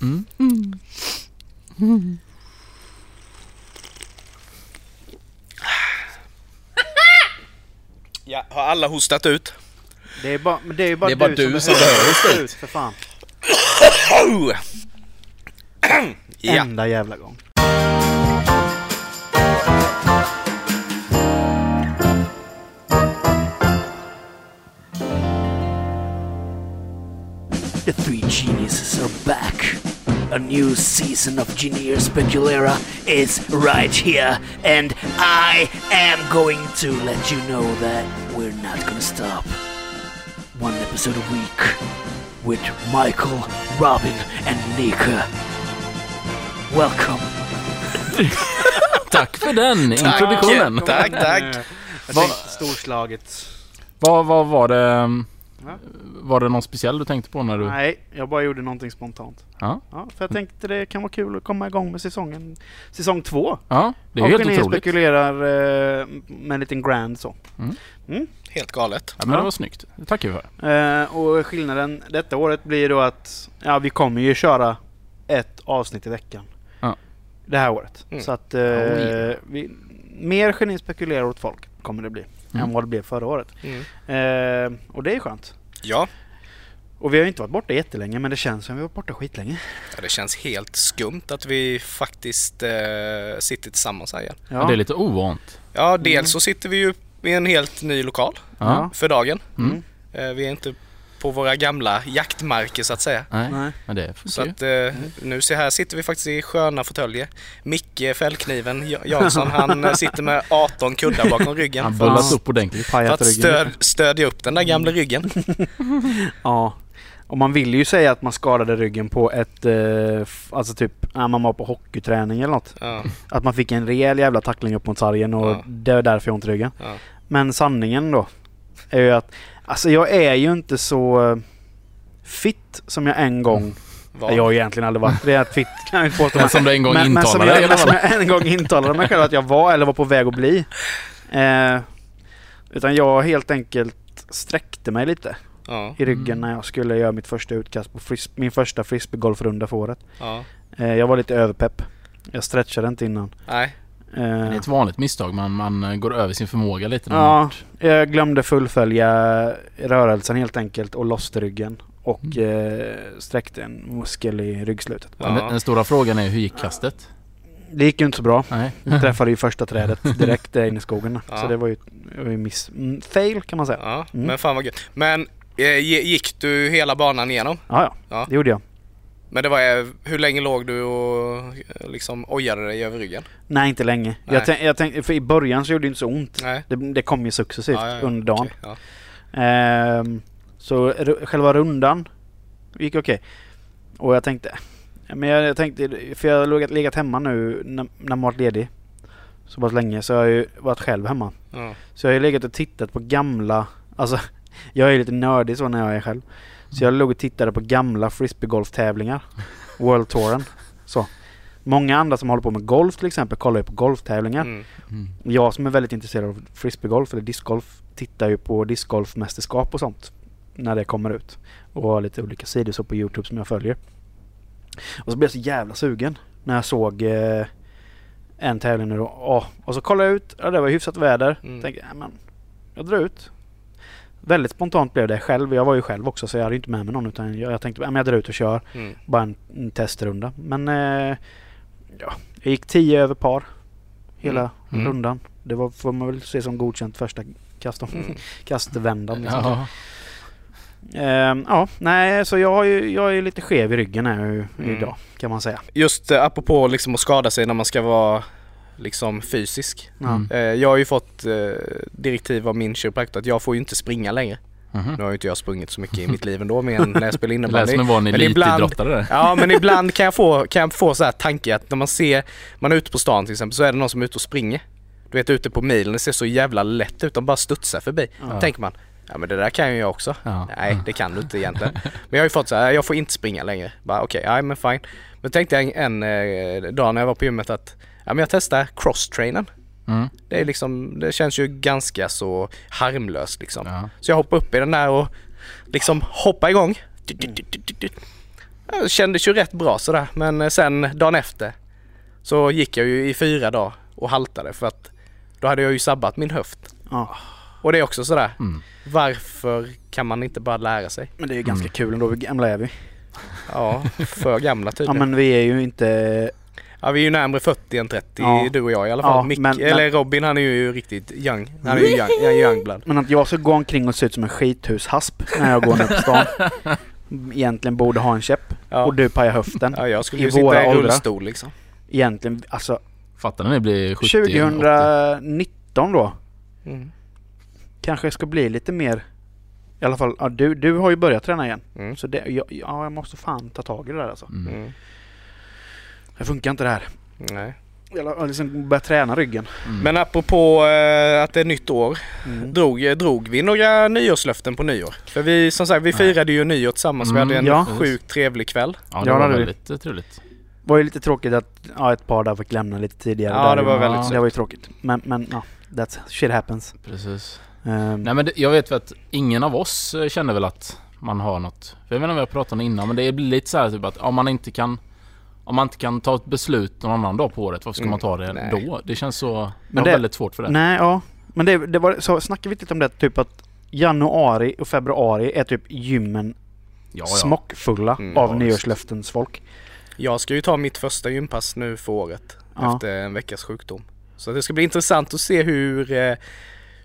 Mm. Ja, har alla hostat ut? Det är bara, det är bara, Det är bara du som behöver hosta ut. För fan. Ja. Enda jävla gång. The three geniuses are back. A new season of Genier Speculera is right here, and I am going to let you know that we're not gonna stop. One episode a week with Michael, Robin, and Nika. Welcome. Tack för den introduktionen. Tack, tack. Jag Vad- tänkte storslaget. Vad, vad var det? Um, Va? Var det någon speciell du tänkte på när du... Nej, jag bara gjorde någonting spontant. Ja, Ja, för jag tänkte det kan vara kul att komma igång med säsongen. Säsong två. ja det är Och helt ni otroligt. spekulerar eh, med en liten grand så. Helt galet. Ja, men det var snyggt. Det tackar vi för. Eh, och skillnaden detta året blir då att ja, vi kommer ju köra ett avsnitt i veckan. Ja. Det här året. Mm. Så att eh, vi, mer geni spekulerar åt folk kommer det bli. Mm. Än vad det blev förra året. Mm. Eh, och det är skönt. Ja, Och vi har ju inte varit borta jättelänge men det känns som vi har varit borta skitlänge. Ja, det känns helt skumt att vi faktiskt eh, sitter tillsammans här igen. Ja. Det är lite ovant. Ja, dels så sitter vi ju i en helt ny lokal Ja. för dagen. Mm. Eh, vi är inte på våra gamla jaktmarker så att säga. Nej, Nej. men det Så funkar att eh, nu ser här sitter vi faktiskt i sköna fåtöljer. Micke Fällkniven Ja- Jansson han eh, sitter med 18 kuddar bakom ryggen Han bullas upp ordentligt. för att ryggen. stöd, stödja upp den där gamla ryggen. Ja. Och man vill ju säga att man skadade ryggen på ett, eh, alltså typ, när man var på hockeyträning eller något. Ja, Att man fick en rejäl jävla tackling upp mot sargen och Ja. det är därför jag har ont i ryggen. ja. Men sanningen då är ju att alltså jag är ju inte så eh, fit som jag en gång... Var. Jag har ju egentligen aldrig varit rejält fit kan jag inte påstå. Men som du en gång men, men som intalade jag, som jag en gång intalade mig själv att jag var eller var på väg att bli. Eh, utan jag helt enkelt sträckte mig lite Ja, i ryggen Mm. när jag skulle göra mitt första utkast på fris- min första frisbeegolfrunda för året. ja. Eh, jag var lite överpepp. Jag stretchade inte innan. Nej. Det är Eh, ett vanligt misstag. Man, man eh, går över sin förmåga lite. ja, jag glömde fullfölja rörelsen helt enkelt och lossade ryggen. Och Mm. eh, sträckte en muskel i ryggslutet. Men Den, den stora frågan är hur gick kastet? Det gick ju inte så bra. Nej. Jag träffade ju första trädet direkt där inne i skogen. Ja. Så det var ju, det var ju miss, mm, fail kan man säga. Ja, Mm. men fan vad gött. Men eh, gi- gick du hela banan igenom? Ja, ja, Ja. det gjorde jag. Men det var, eh, hur länge låg du och eh, liksom ojade dig över ryggen? Nej, inte länge. Nej. Jag, tänk, jag tänkte, för i början så gjorde det inte så ont. Nej. Det, det kom ju successivt Ja, ja, ja. under dagen. Ja. Ehm, så själva rundan gick okej. Och jag tänkte, men jag, jag tänkte, för jag har legat, legat hemma nu när, när man varit ledig så pass länge så jag har jag ju varit själv hemma. Så jag har ju legat och tittat på gamla, alltså jag är ju lite nördig så när jag är själv. Så jag låg och tittade på gamla frisbeegolftävlingar. World Touren. Så. Många andra som håller på med golf till exempel kollar ju på golftävlingar. Mm. Mm. Jag som är väldigt intresserad av frisbeegolf eller discgolf tittar ju på discgolfmästerskap och sånt när det kommer ut. Och har lite olika sidor så på Youtube som jag följer. Och så blev jag så jävla sugen när jag såg eh, en tävling nu då. Åh, och så kollade jag ut, ja, det var hyfsat väder. Mm. Tänkte, ja, men jag drar ut. Väldigt spontant blev det själv. Jag var ju själv också så jag hade inte med mig någon utan jag, jag tänkte, men jag drar ut och kör. Mm. Bara en, en testrunda. Men eh, ja, jag gick 10 över par hela Mm. rundan. Det var, får man väl se som godkänt första kast Mm. kastvändan. Liksom. Ja. Ehm, ja, nej, så jag, har ju, jag är lite skev i ryggen här ju- Mm. idag kan man säga. Just eh, apropå liksom att skada sig när man ska vara liksom fysisk. Mm. Eh, jag har ju fått eh, direktiv av min kiropraktor att jag får ju inte springa längre. Mhm. Nu har ju inte jag sprungit så mycket i mitt liv ändå men när jag spelar Det lät innebandy. som en elitidrottare. Ja men ibland kan jag få, kan jag få så här tanke att när man ser, man är ute på stan till exempel så är det någon som är ute och springer. Du vet ute på milen, det ser så jävla lätt ut, de bara studsar förbi. Ja. tänker man, ja men det där kan ju jag också. Ja. Nej det kan du inte egentligen. Men jag har ju fått så här, jag får inte springa längre. Bara okej, ja men fine. Men tänkte jag en, en eh, dag när jag var på gymmet att, ja men jag testar cross-trainen. Mm. Det är liksom, det känns ju ganska så harmlöst liksom. Ja. Så jag hoppar upp i den där och liksom hoppar igång. Ja, Det kändes ju rätt bra sådär men sen dagen efter så gick jag ju i fyra dagar och haltade för att då hade jag ju sabbat min höft. Ja. Och det är också sådär, Mm. varför kan man inte bara lära sig? Men det är ju ganska Mm. kul ändå. Hur gamla är vi? Ja, för gamla Ja tydligen. men vi är ju inte... Ja vi är ju närmare 40 än 30 Ja. du och jag i alla fall. Ja, Mick, men- eller Robin han är ju riktigt young. Han är ju young, jag är youngblood. Men att jag ska gå omkring och se ut som en skithushasp när jag går ner på stan. Egentligen borde ha en käpp. Ja. Och du pajar höften. ja jag skulle ju sitta i åldrar. rullstol liksom. Egentligen, alltså Fattar när ni blir 70 80? 2019 då. Mm. Kanske ska bli lite mer... I alla fall, ja, du, du har ju börjat träna igen. Mm. Så det, ja, ja, jag måste fan ta tag i det där alltså. Mm. Det funkar inte det här. Nej. Jag liksom börjat träna ryggen. Mm. Men apropå eh, att det är nytt år. Mm. Drog, eh, drog vi några nyårslöften på nyår? För vi som sagt vi Nej. firade ju nyår tillsammans. Vi Mm, hade en ja. sjukt trevlig kväll. ja, Ja, det det var vi. väldigt eh, trevligt. var ju lite tråkigt att ja, ett par där fick lämna lite tidigare. Ja, där det ju. var Ja. väldigt Det synd. var ju tråkigt. Men, men ja, that's shit happens. Precis. Ehm, Nej men det, jag vet väl att ingen av oss eh, känner väl att man har något. För jag vet inte om vi har pratat om det innan men det blir lite så här typ att om man inte kan om man inte kan ta ett beslut någon annan dag på året, varför ska Mm, man ta det nej. då? Det känns så... Men det- det... väldigt svårt för det. Nej, ja. Men det, det var, så snackade vi lite om det, typ att januari och februari är typ gymmen Ja, ja. smockfulla Mm, av ja, nyårslöftens folk. Jag ska ju ta mitt första gympass nu för året. Ja. Efter en veckas sjukdom. Så det ska bli intressant att se hur, eh,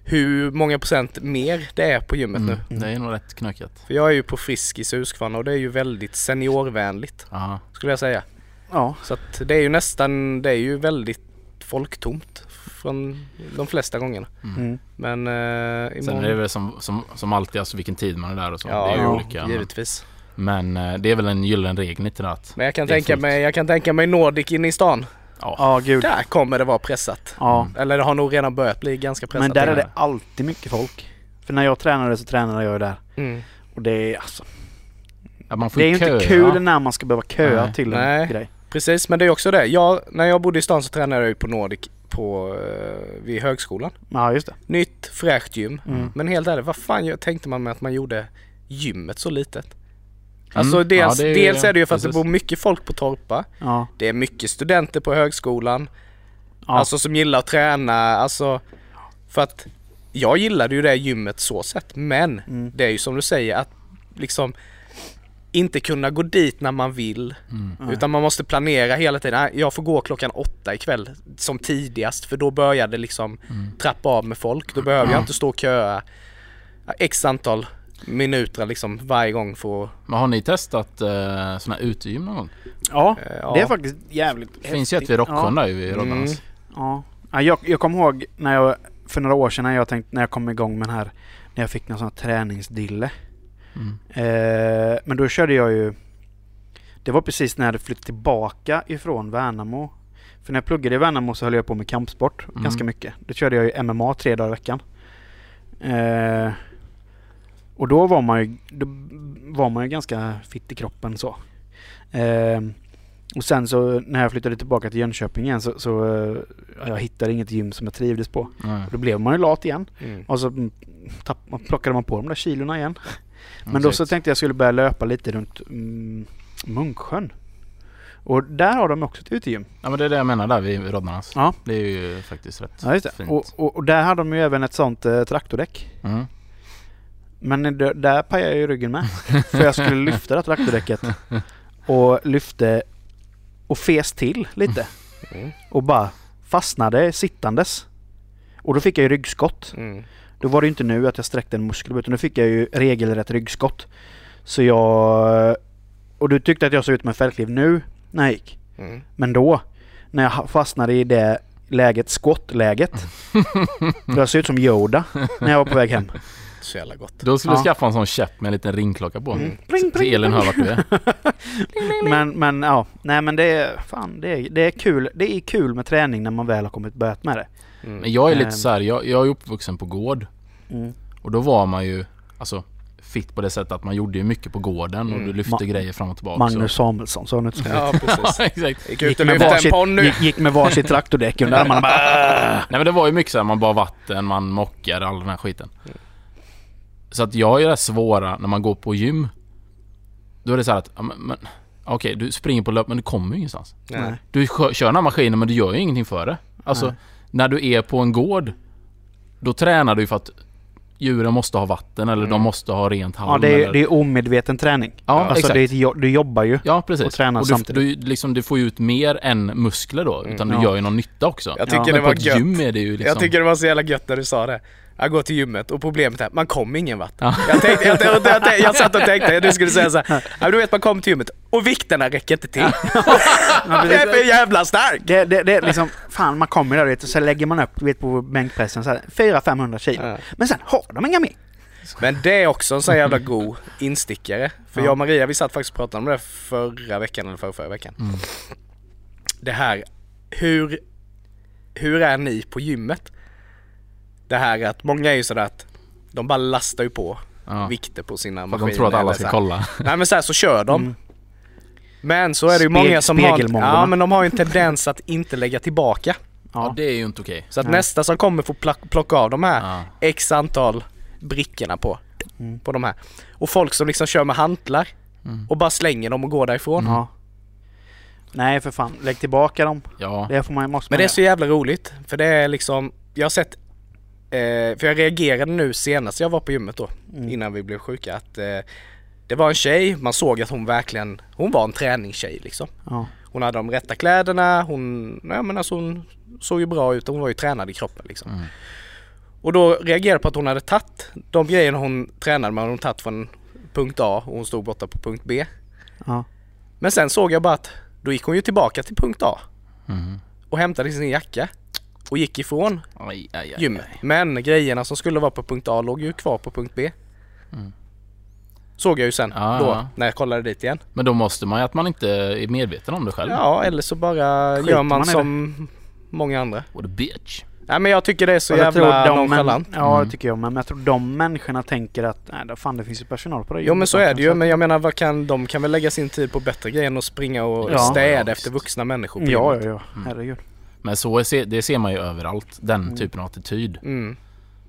hur många procent mer det är på gymmet Mm, nu. det är nog rätt knökigt. För jag är ju på Friskis i Huskvarna och det är ju väldigt seniorvänligt. Aha. Skulle jag säga. Ja. Så att det är ju nästan, det är ju väldigt folktomt. Från de flesta gångerna. Mm. Mm. Men eh, Sen imorgon... är det väl som, som, som alltid, alltså vilken tid man är där och så. Ja, det är ju ja, olika. Men, Givetvis. men eh, det är väl en gyllene regel lite där att... Men jag kan, tänka fullt. mig, jag kan tänka mig Nordic inne i stan. Ja. Ja, gud. Där kommer det vara pressat. Ja. Eller det har nog redan börjat bli ganska pressat. Men där är det alltid mycket folk. För när jag tränade så tränade jag ju där. Mm. Och det är alltså... Ja, man får Det är ju inte kul när man ska behöva köa Nej. till en Nej. grej. Precis, men det är också det. Jag, när jag bodde i stan så tränade jag ju på Nordic på, eh, vid högskolan. Ja, just det. Nytt, fräscht gym. Mm. Men helt ärligt, vad fan jag- tänkte man med att man gjorde gymmet så litet? Mm. Alltså dels, Ja, är- dels är det ju för att det precis. bor mycket folk på Torpa. Ja. Det är mycket studenter på högskolan. Ja. Alltså som gillar att träna. Alltså, för att jag gillade ju det gymmet så sett. Men Mm. det är ju som du säger att liksom inte kunna gå dit när man vill. Mm. Utan man måste planera hela tiden. Jag får gå klockan åtta ikväll som tidigast för då börjar det liksom Mm. trappa av med folk. Då behöver jag inte stå och köa x antal minuter liksom varje gång för. Men har ni testat eh, såna här utegym någon gång? ja, eh, det är faktiskt jävligt Det finns ju ett vid Rocksjön Ja. där ju vid Roddarnas. Mm. Ja. ja jag, jag kommer ihåg när jag, för några år sedan när jag tänkte, när jag kom igång med den här, när jag fick någon sån här träningsdille. Mm. Eh, men då körde jag ju, det var precis när jag hade flyttat tillbaka ifrån Värnamo. För när jag pluggade i Värnamo så höll jag på med kampsport Mm. ganska mycket. Då körde jag ju MMA tre dagar i veckan. Eh, och då var man ju, då var man ju ganska fit i kroppen så. Eh, och sen så när jag flyttade tillbaka till Jönköping igen så, så eh, jag hittade inget gym som jag trivdes på. Nej. Då blev man ju lat igen. Mm. Och så tapp, plockade man på de där kilorna igen. Men då så tänkte jag skulle börja löpa lite runt mm, Munksjön. Och där har de också ett utegym. Ja men det är det jag menar där vid Roddarnas. Ja. Det är ju faktiskt rätt Ja, just det. fint. Och, och, och där hade de ju även ett sånt eh, traktordäck. Mm. Men d- där pajade jag ju ryggen med. För jag skulle lyfta det traktordäcket. Och lyfte och fes till lite. Mm. Och bara fastnade sittandes. Och då fick jag ju ryggskott. Mm. Då var det ju inte nu att jag sträckte en muskel utan då fick jag ju regelrätt ryggskott. Så jag... Och du tyckte att jag såg ut med en fältkliv nu när jag gick. Mm. Men då, när jag fastnade i det läget, skottläget. Jag såg ut som Yoda när jag var på väg hem. Så jävla gott. Då skulle Ja. du skaffa en sån käpp med en liten ringklocka på. Mm. Så pling. hör vart du är. Men, men ja, nej men det är, fan det är, det är kul. Det är kul med träning när man väl har kommit börjat med det. Mm. Men jag är lite Ehm. så här, jag, jag är uppvuxen på gård. Mm. Och då var man ju, alltså fit på det sättet att man gjorde ju mycket på gården och Mm. du lyfte Ma- grejer fram och tillbaka. Magnus Samuelsson sa han inte så. Ja, precis. Ja, exakt. Gick Gick med, varsitt, gick, gick med varsitt traktordäck under armarna bara... Nej men det var ju mycket så här, man bara vatten, man mockar, all den här skiten. Så att jag är det svåra när man går på gym. Då är det så här att, ja, men, men, okej du springer på löp men du kommer ju ingenstans. Nej. Du kö- kör den här maskinen men du gör ju ingenting för det. Alltså, Nej. När du är på en gård, då tränar du för att djuren måste ha vatten eller de Mm. måste ha rent halm. Ja, det är, eller... det är omedveten träning. Ja, alltså exakt. det är, du jobbar ju. Ja, precis. och tränar du, samtidigt. Du, liksom, du får ju ut mer än muskler då, utan Mm. du Ja. gör ju någon nytta också. Jag tycker Ja. det på var gött. gym är det ju liksom... Jag tycker det var så jävla gött när du sa det. Jag går till gymmet och problemet är man kommer ingen vart. Ja. Jag, tänkte, jag, jag, jag, jag, satt och tänkte, du skulle säga så här. Ja, du vet man kommer till gymmet och vikterna räcker inte till. Ja, Jag är för jävla stark! Det, det, det är liksom, fan man kommer där vet, och så lägger man upp vet, på bänkpressen så här 400-500 kilo. Ja. Men sen har de inga mer. Men det är också en sån jävla god instickare. För Ja. jag och Maria vi satt faktiskt och pratade om det förra veckan eller förra, förra veckan. Mm. Det här, hur, hur är ni på gymmet? Det här att många är ju sådär att de bara lastar ju på ja. vikter på sina För maskiner. de tror att alla ska kolla. Nej men så här så kör de. Mm. Men så är det ju Speg- många som har, ja, men de har ju en tendens att inte lägga tillbaka. Ja, Ja. det är ju inte okej. Så att Nej. nästa som kommer får plocka av de här Ja. x antal brickorna på, Mm. på de här. Och folk som liksom kör med hantlar Mm. och bara slänger dem och går därifrån. Ja. Nej för fan, lägg tillbaka dem. Ja. Det får man, måste Men det är så jävla roligt för det är liksom, jag har sett, eh, för jag reagerade nu senast jag var på gymmet då, Mm. innan vi blev sjuka, att eh, det var en tjej, man såg att hon verkligen, hon var en träningstjej liksom. Ja. Hon hade de rätta kläderna, hon, nej men alltså hon såg ju bra ut, hon var ju tränad i kroppen liksom. Mm. Och då reagerade jag på att hon hade tagit de grejerna hon tränade med, hon tagit från punkt A och hon stod borta på punkt B. Ja. Men sen såg jag bara att då gick hon ju tillbaka till punkt A Mm. och hämtade sin jacka och gick ifrån Aj, aj, aj, gymmet. aj. Men grejerna som skulle vara på punkt A låg ju kvar på punkt B. Mm. Såg jag ju sen Ja, då ja. när jag kollade dit igen. Men då måste man ju att man inte är medveten om det själv. Ja, eller så bara Skiter gör man, man i det. som många andra. What a bitch. Nej men jag tycker det är så jag jävla de nonchalant. Ja Mm. det tycker jag med. Men jag tror de människorna tänker att nej då fan det finns ju personal på det Jo men så som är det ju, men jag menar vad kan, de kan väl lägga sin tid på bättre grejer än att springa och Ja. städa Ja, efter vuxna människor på Ja, gymmet. ja, ja. Mm. Men så är, det ser man ju överallt. Den Mm. typen av attityd. Mm.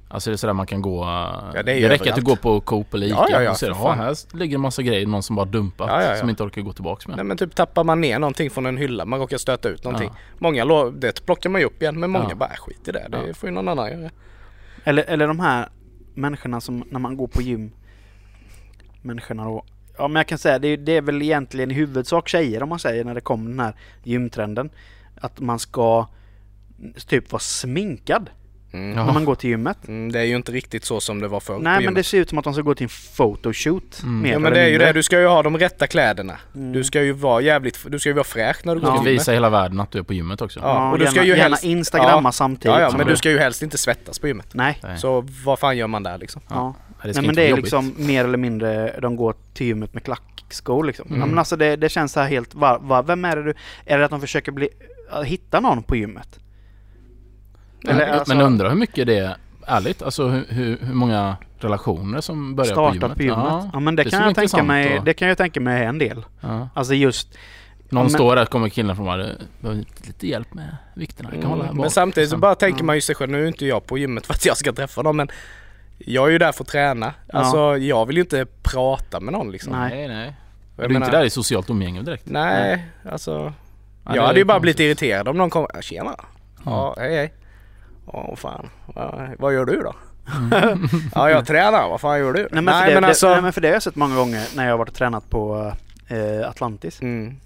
Alltså det är sådär man kan gå... Ja, det det räcker att du går på Coop eller Ica Ja, ja, ja, och ser fan. här ligger en massa grejer. Någon som bara dumpat. Ja, ja, ja. Som inte orkar gå tillbaks med. Nej men typ tappar man ner någonting från en hylla, man råkar stöta ut någonting. Ja. Många det plockar man ju upp igen men många Ja. bara "Äh, skit i det, det Ja. får ju någon annan göra. Eller, eller de här människorna som när man går på gym. Människorna då. Ja men jag kan säga det är, det är väl egentligen i huvudsak tjejer om man säger när det kommer den här gymtrenden. Att man ska typ vara sminkad Mm. När man går till gymmet. Mm, det är ju inte riktigt så som det var förr Nej men det ser ut som att de ska gå till en photoshoot. Mm. Mer Ja men det är ju det, du ska ju ha de rätta kläderna. Mm. Du ska ju vara jävligt, du ska ju vara fräsch när du går Ja. Du till ska gymmet. visa hela världen att du är på gymmet också. Ja, Ja, och du gärna, ska ju gärna helst- instagramma Ja. samtidigt. Ja, ja men du ska ju helst inte svettas på gymmet. Nej. Så vad fan gör man där liksom? Ja. Nej, det ska Nej men det är jobbigt. liksom mer eller mindre de går till gymmet med klackskor liksom. Mm. Ja, men alltså det, det känns så här helt, va, va, vem är det du, är det att de försöker bli, hitta någon på gymmet? Men, Eller, alltså- men undrar hur mycket det är ärligt? Alltså hur, hur, hur många relationer som börjar på gymmet? på gymmet? Ja, Ja, men det, det kan jag tänka mig, intressant det kan jag tänka mig är en del. ja. Alltså just, Någon men- står där kommer killen från bara behöver lite hjälp med vikterna. Jag kan hålla Mm, men samtidigt så bara tänker Ja. man ju sig själv, nu är inte jag på gymmet för att jag ska träffa dem men jag är ju där för att träna. Ja. Alltså jag vill ju inte prata med någon liksom. Nej. Nej. Jag Du är inte menar- där i socialt umgänge direkt. Nej, alltså. Ja, jag hade ju bara blivit irriterad om någon kom. Ja, tjena. Ja, hej hej. Ja, fan. Ja, vad gör du då? ja, jag tränar. Vad fan gör du? nej men, för, det, alltså. det, nej men för det har jag sett många gånger när jag har varit och tränat på eh, Atlantis, Mm,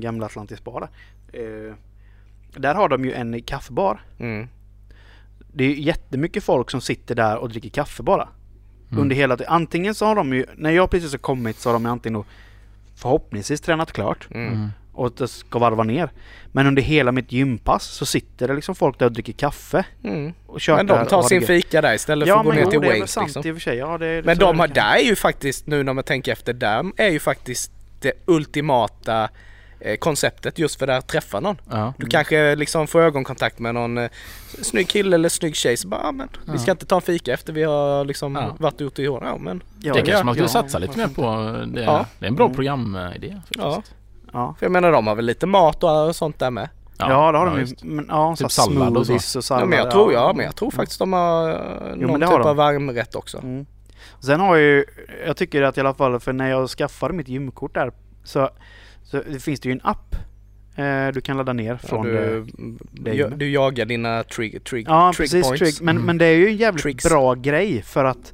gamla Atlantis bar där. Eh, där har de ju en kaffebar. mm, Det är jättemycket folk som sitter där och dricker kaffe bara. Mm. Under hela tiden. Antingen så har de ju, när jag precis har kommit så har de antingen då förhoppningsvis tränat klart mm. Mm. Och att det ska varva ner. Men under hela mitt gympass så sitter det liksom folk där och dricker kaffe Mm. och Men de tar sin fika där istället Ja för att gå ner jo, till det är väl Wales sant liksom. i och för sig. Ja, det, Men de är har, det där är ju faktiskt, nu när man tänker efter, där är ju faktiskt det ultimata eh, konceptet just för att träffa någon. Ja. Du kanske liksom får ögonkontakt med någon eh, snygg kille eller snygg tjej så bara, ah, men vi ska Ja. inte ta en fika efter vi har liksom Ja. varit ute i år. Ja men, Ja, det ja, kanske man skulle ja, satsa lite mer på. Det, Ja. det är en bra Mm. programidé. ja. faktiskt. Ja. För jag menar de har väl lite mat och sånt där med. Ja, det har de ju. Men, ja, Typ sallad och så. och sallad. Ja, men jag tror, ja, men jag tror faktiskt de har eh, någon men det typ har de. av varmrätt också. Mm. Sen har jag ju, jag tycker att i alla fall för när jag skaffade mitt gymkort där så Så det finns det ju en app eh, du kan ladda ner Ja, från det. du, det du, med. du jagar dina trig, trig, Ja, trig precis. points. Trig. Men, Mm. men det är ju en jävligt Tricks. bra grej för att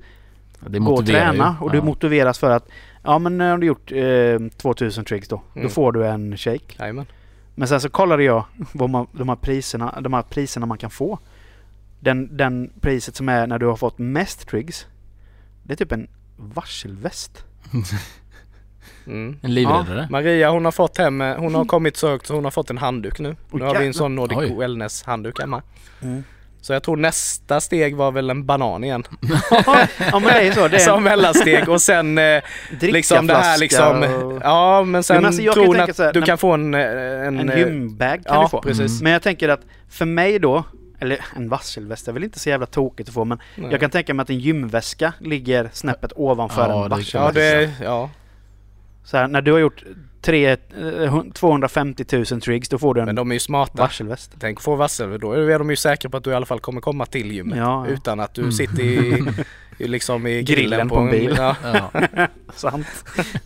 Det gå och motiverar ju. träna och du Ja. motiveras för att ja men när du gjort eh, 2000 tricks då, Mm. då får du en shake. Jajamän. Men sen så kollade jag vad man, de, här priserna, de här priserna man kan få. Den, den priset som är när du har fått mest trigs. Det är typ en varselväst. Mm. En livräddare. Maria hon har fått hem, eh, hon har kommit så högt så hon har fått en handduk nu. Nu har vi en sån Nordic Oj. Wellness handduk hemma. Mm. Så jag tror nästa steg var väl en banan igen. ja men det är så. Det är Som mellansteg och sen eh, liksom det här liksom. och Ja men sen Jo, men alltså, tror att här, du kan få en... eh, En, en eh, gymbag kan Ja du få. precis. Men jag tänker att för mig då, eller en varselväst är väl inte så jävla tokigt att få men Nej. jag kan tänka mig att en gymväska ligger snäppet ovanför Ja, en det- varselväst. Ja det, ja. Så här, när du har gjort tre, eh, 250 000 trigs då får du en Men de är ju smarta. varselväst. Tänk få varsel, då är de ju säkra på att du i alla fall kommer komma till gymmet. Ja, ja. Utan att du Mm. sitter i, i liksom i grillen, Grillen på en bil. Ja. Ja. Sant.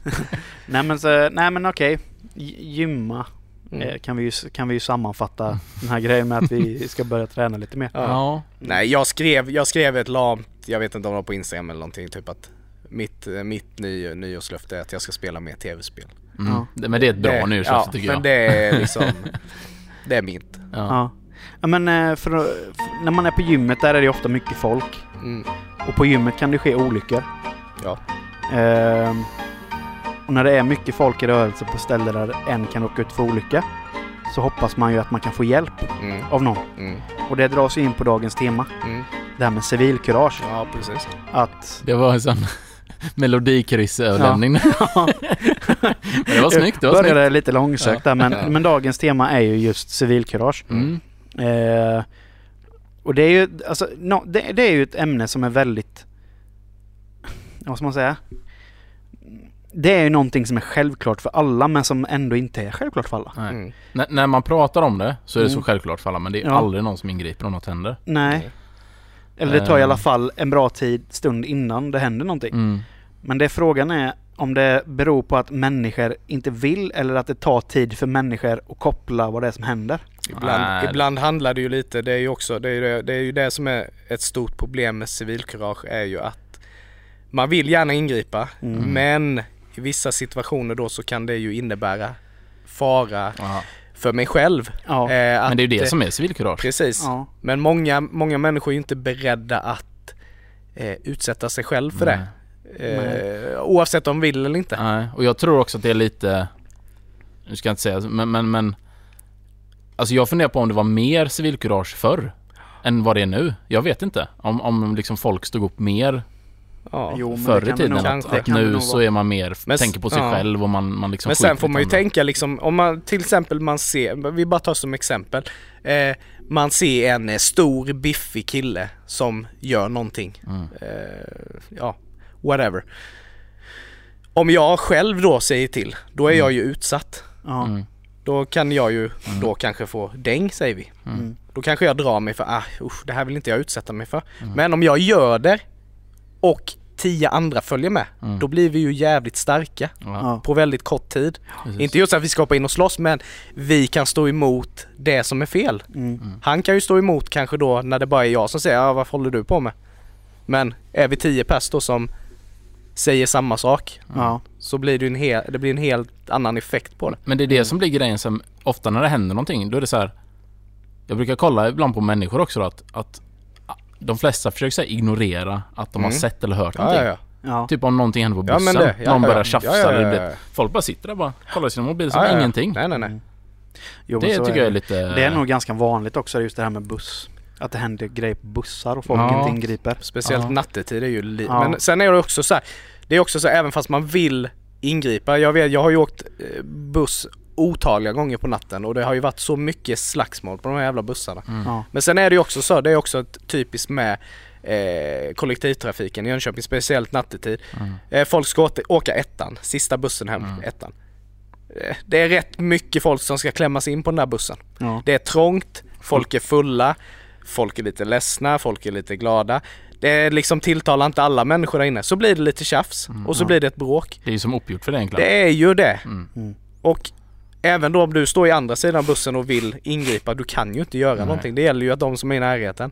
nej men, så, nej, men okej. Gy- Gymma Mm. eh, kan, vi ju, kan vi ju sammanfatta den här grejen med att vi ska börja träna lite mer. Ja. ja. Nej jag skrev, jag skrev ett lamt, jag vet inte om det var på Instagram eller någonting, typ att mitt, mitt ny, nyårslöfte är att jag ska spela mer tv-spel. Mm. Ja. Men det är ett bra det, nyårslöfte ja, tycker men jag. det är liksom, det är mint. Ja. Ja. ja men eh, för, för, när man är på gymmet där är det ofta mycket folk. Mm. Och på gymmet kan det ske olyckor. Ja. Ehm, och när det är mycket folk i rörelse på ställen där en kan råka ut för olycka så hoppas man ju att man kan få hjälp Mm. av någon. Mm. Och det dras ju in på dagens tema. Mm. Det här med civilkurage. Ja precis. Att... Det var en sån melodikrysöverlämning. Ja. Det var snyggt. Det var snyggt. började lite långsökt där men, Ja. men dagens tema är ju just civilkurage. Mm. Eh, och det är ju alltså, no, det, det är ju ett ämne som är väldigt... Vad ska man säga? Det är ju någonting som är självklart för alla men som ändå inte är självklart för alla. Nej. Mm. När, när man pratar om det så är det så Mm. självklart för alla men det är Ja. aldrig någon som ingriper om något händer. Nej. Eller det tar i Eh. alla fall en bra tid, stund innan det händer någonting. Mm. Men det frågan är om det beror på att människor inte vill eller att det tar tid för människor att koppla vad det är som händer. Ibland, Nej. ibland handlar det ju lite, det är ju också, det är ju det, det är ju det som är ett stort problem med civilkurage är ju att man vill gärna ingripa Mm. men i vissa situationer då så kan det ju innebära fara Ja. För mig själv. Ja. Eh, Men det är ju att- det som är civilkurage. Precis. ja. Men många, många människor är ju inte beredda att eh, utsätta sig själv för det. Eh, oavsett om de vill eller inte. Nej, och jag tror också att det är lite... Nu ska jag inte säga, men, men, men... Alltså jag funderar på om det var mer civilkurage förr än vad det är nu. Jag vet inte. Om, om liksom folk stod upp mer Ja. Jo, förr i tiden. nog-. Att, att nu så är man mer, Men tänker på sig ja. själv och man, man liksom Men sen får man ju tänka liksom, om man till exempel man ser, vi bara tar som exempel. Eh, man ser en eh, stor biffig kille som gör någonting. Mm. Eh, ja, whatever. Om jag själv då säger till, då är Mm. jag ju utsatt. Ja. Mm. Då kan jag ju Mm. då kanske få däng säger vi. Mm. Då kanske jag drar mig för, ah usch, det här vill inte jag utsätta mig för. Mm. Men om jag gör det och tio andra följer med, Mm. då blir vi ju jävligt starka Ja, på väldigt kort tid. precis. Inte just att vi ska hoppa in och slåss men vi kan stå emot det som är fel. Mm. Han kan ju stå emot kanske då när det bara är jag som säger ja, vad håller du på med? Men är vi tio pers då som säger samma sak Ja. så blir det, en hel, det blir en helt annan effekt på det. Men det är det som blir grejen som ofta när det händer någonting, då är det så här. Jag brukar kolla ibland på människor också då, att, att de flesta försöker så här, ignorera att de har Mm. sett eller hört Ja, någonting. ja, ja. Ja. Typ om någonting händer på Ja, bussen, men det- ja, någon ja, börjar ja. tjafsa Ja, ja, eller ja, blir, Folk bara sitter där bara, kollar i sina mobiler som Ja, ja, ja. ingenting. Nej, nej, nej. Jo, Det så tycker är jag är lite... Det är nog ganska vanligt också just det här med buss. Att det händer grejer på bussar och folk Ja. inte ingriper. Speciellt Ja. nattetid är ju li- Ja. Men sen är det också så här, det är också så här, även fast man vill ingripa. Jag vet, jag har ju åkt eh, buss otaliga gånger på natten och det har ju varit så mycket slagsmål på de här jävla bussarna. Mm. Ja. Men sen är det ju också så, det är också ett typiskt med eh, kollektivtrafiken i Jönköping, speciellt nattetid. Mm. Eh, folk ska åka, åka ettan, sista bussen hem, Mm. ettan. Eh, det är rätt mycket folk som ska klämmas in på den där bussen. Ja. Det är trångt, folk är fulla, folk är lite ledsna, folk är lite glada. Det är liksom tilltalar inte alla människor där inne. Så blir det lite tjafs Mm, och så ja. blir det ett bråk. Det är ju som uppgjort för det egentligen. Det är ju det. Mm. Mm. Och även då om du står i andra sidan bussen och vill ingripa, du kan ju inte göra Nej. någonting. Det gäller ju att de som är i närheten.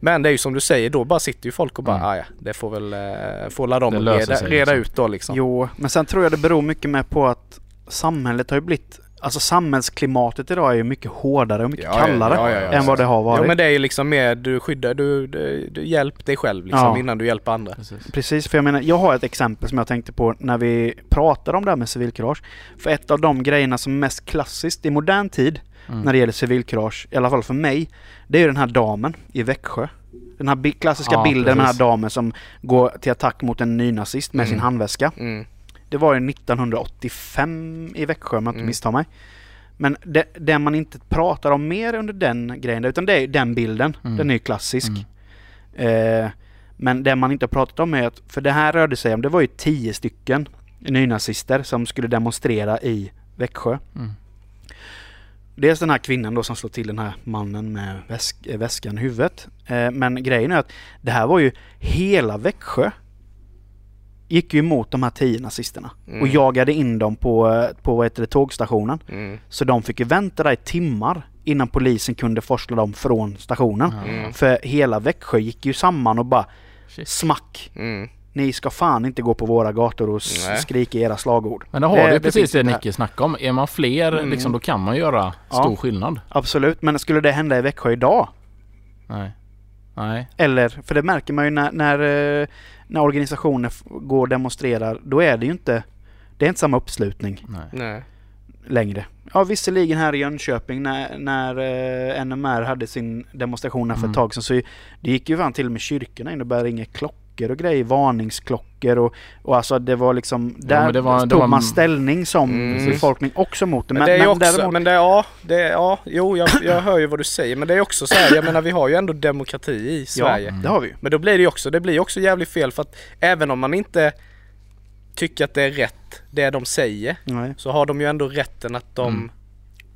Men det är ju som du säger, då bara sitter ju folk och bara Mm. ah, ja, det får väl, eh, får la dem reda, reda liksom. ut då liksom. Jo, men sen tror jag det beror mycket med på att samhället har ju blivit Alltså samhällsklimatet idag är ju mycket hårdare och mycket Ja, ja, kallare ja, ja, ja. än vad det har varit. Jo men det är ju liksom mer, du skyddar, du, du, du hjälp dig själv liksom Ja. innan du hjälper andra. Precis. Precis, för jag menar, jag har ett exempel som jag tänkte på när vi pratade om det här med civilkurage. För ett av de grejerna som är mest klassiskt i modern tid Mm. när det gäller civilkurage, i alla fall för mig, det är ju den här damen i Växjö. Den här klassiska Ja, bilden med den här precis. damen som går till attack mot en nynazist med Mm. sin handväska. Mm. Det var ju 1985 i Växjö om jag inte Mm. misstar mig. Men det, det man inte pratar om mer under den grejen, utan det är den bilden. Mm. Den är ju klassisk. Mm. Eh, men det man inte har pratat om är att, för det här rörde sig om, det var ju tio stycken nynazister som skulle demonstrera i Växjö. Mm. Dels den här kvinnan då som slår till den här mannen med väsk, väskan i huvudet. Eh, men grejen är att det här var ju hela Växjö gick ju emot de här tio nazisterna Mm. och jagade in dem på, eh, på det, tågstationen. Mm. Så de fick ju vänta där i timmar innan polisen kunde forsla dem från stationen. Mm. För hela Växjö gick ju samman och bara Shit. smack. Mm. Ni ska fan inte gå på våra gator och Nej. skrika era slagord. Men då har Det- du det precis det. Nicke snackade om. Är man fler, Mm. liksom, då kan man göra Ja. stor skillnad. Absolut, men skulle det hända i Växjö idag? Nej. Nej. Eller, för det märker man ju när, när, eh, när organisationer går och demonstrerar, då är det ju inte, det är inte samma uppslutning Nej. Nej. längre. Ja visserligen här i Jönköping när, när eh, NMR hade sin demonstration här för Mm. ett tag sedan så det gick ju fan till och med kyrkorna in och började ringa klockor och grejer, varningsklockor och, och alltså det var liksom, där men det var- det tog var- man ställning som Mm. befolkning också mot det. Men, det är ju också, däremot- men det, ja, det, ja, jo jag, jag hör ju vad du säger men det är också så här, jag menar vi har ju ändå demokrati i Sverige. Ja, det har vi. Men då blir det ju också, det blir också jävligt fel för att även om man inte tycker att det är rätt det de säger Nej. så har de ju ändå rätten att de Mm.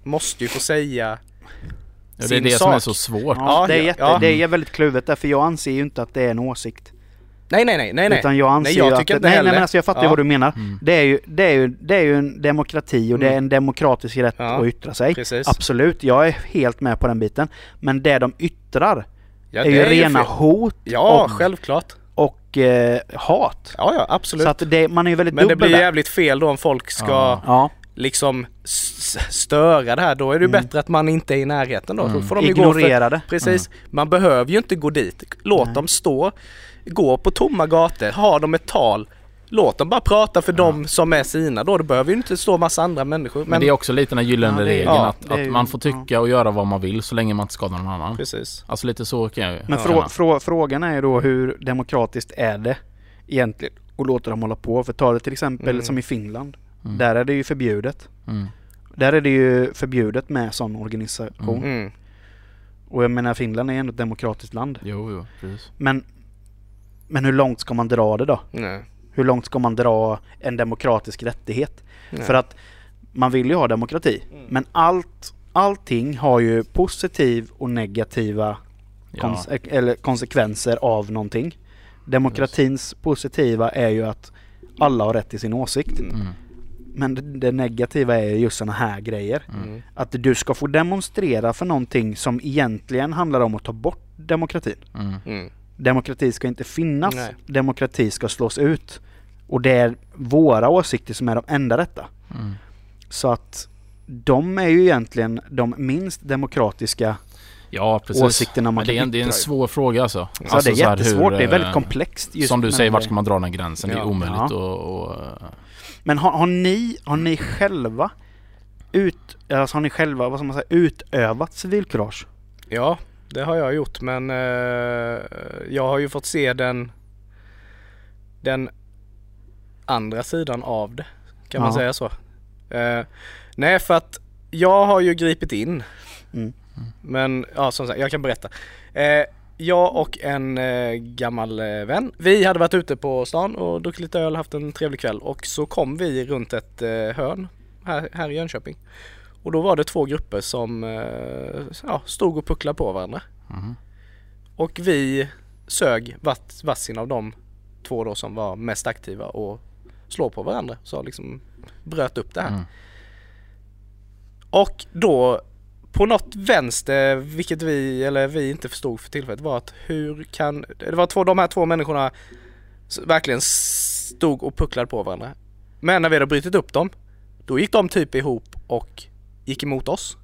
måste ju få säga Ja, det är det sak. som är så svårt. Ja, Ja, det, är ja, jätte, ja. det är väldigt kluvet där för jag anser ju inte att det är en åsikt. Nej nej nej nej nej. Utan jag anser Nej, jag ju tycker att, inte nej, nej men alltså jag fattar ju Ja. vad du menar. Mm. Det är, ju, det, är ju, det är ju en demokrati och det är Mm. en demokratisk rätt Ja, att yttra sig. Precis. Absolut, jag är helt med på den biten. Men det de yttrar Ja, är det ju rena fel. hot Ja, och, självklart. och eh, hat. Ja ja absolut. Så att det, man är ju väldigt Men det dubbel blir där. jävligt fel då om folk ska Ja. Liksom störa det här. Då är det ju Mm. bättre att man inte är i närheten då. Mm. får de ju gå för, ignorera det. Precis. Man behöver ju inte gå dit. Låt Nej. dem stå, gå på tomma gator, ha dem ett tal. Låt dem bara prata för dem som är sina då. Det behöver ju inte stå massa andra människor. Men, Men, det är också lite den här gyllene Ja, regeln ja, att, att ju- man får tycka och göra vad man vill så länge man inte skadar någon annan. precis. Alltså lite så kan jag ju Men Ja. frå, frå, frågan är ju då hur demokratiskt är det egentligen att låta dem hålla på? För ta det till exempel Mm. som i Finland. Mm. Där är det ju förbjudet. Mm. Där är det ju förbjudet med sån organisation. Mm. Mm. Och jag menar Finland är ändå ett demokratiskt land. Jo, jo, precis. Men, men hur långt ska man dra det då? Nej. Hur långt ska man dra en demokratisk rättighet? Nej. För att man vill ju ha demokrati. Mm. Men allt, allting har ju positiv och negativa Ja. kons- eller konsekvenser av någonting. Demokratins positiva är ju att alla har rätt till sin åsikt. Mm. Men det, det negativa är just sådana här grejer. Mm. Att du ska få demonstrera för någonting som egentligen handlar om att ta bort demokratin. Mm. Demokrati ska inte finnas. Nej. Demokrati ska slås ut. Och det är våra åsikter som är de enda rätta. Mm. Så att de är ju egentligen de minst demokratiska Ja, precis. åsikterna man det, är en, det är en svår fråga alltså. Ja, alltså det är så här jättesvårt. hur, det är väldigt eh, komplext. just Som du säger, vart ska man dra den här gränsen? Det är Ja. omöjligt Ja. och, och, eh, Men har, har, ni, har ni själva ut, alltså har ni själva, vad ska man säga, utövat civilkurage? Ja, det har jag gjort men eh, jag har ju fått se den den andra sidan av det. Kan man Ja. säga så? Eh, nej för att jag har ju gripit in. Mm. Men ja som sagt, jag kan berätta. Eh, jag och en eh, gammal eh, vän, vi hade varit ute på stan och druckit lite öl, haft en trevlig kväll och så kom vi runt ett eh, hörn här, här i Jönköping. Och då var det två grupper som eh, ja, stod och pucklade på varandra. mhm. Och vi sög varsin av de två då som var mest aktiva och slå på varandra. Så liksom bröt upp det här. Mm. Och då på något vänster, vilket vi, eller vi inte förstod för tillfället var att hur kan, det var två, de här två människorna verkligen stod och pucklade på varandra. Men när vi hade brutit upp dem, då gick de typ ihop och gick emot oss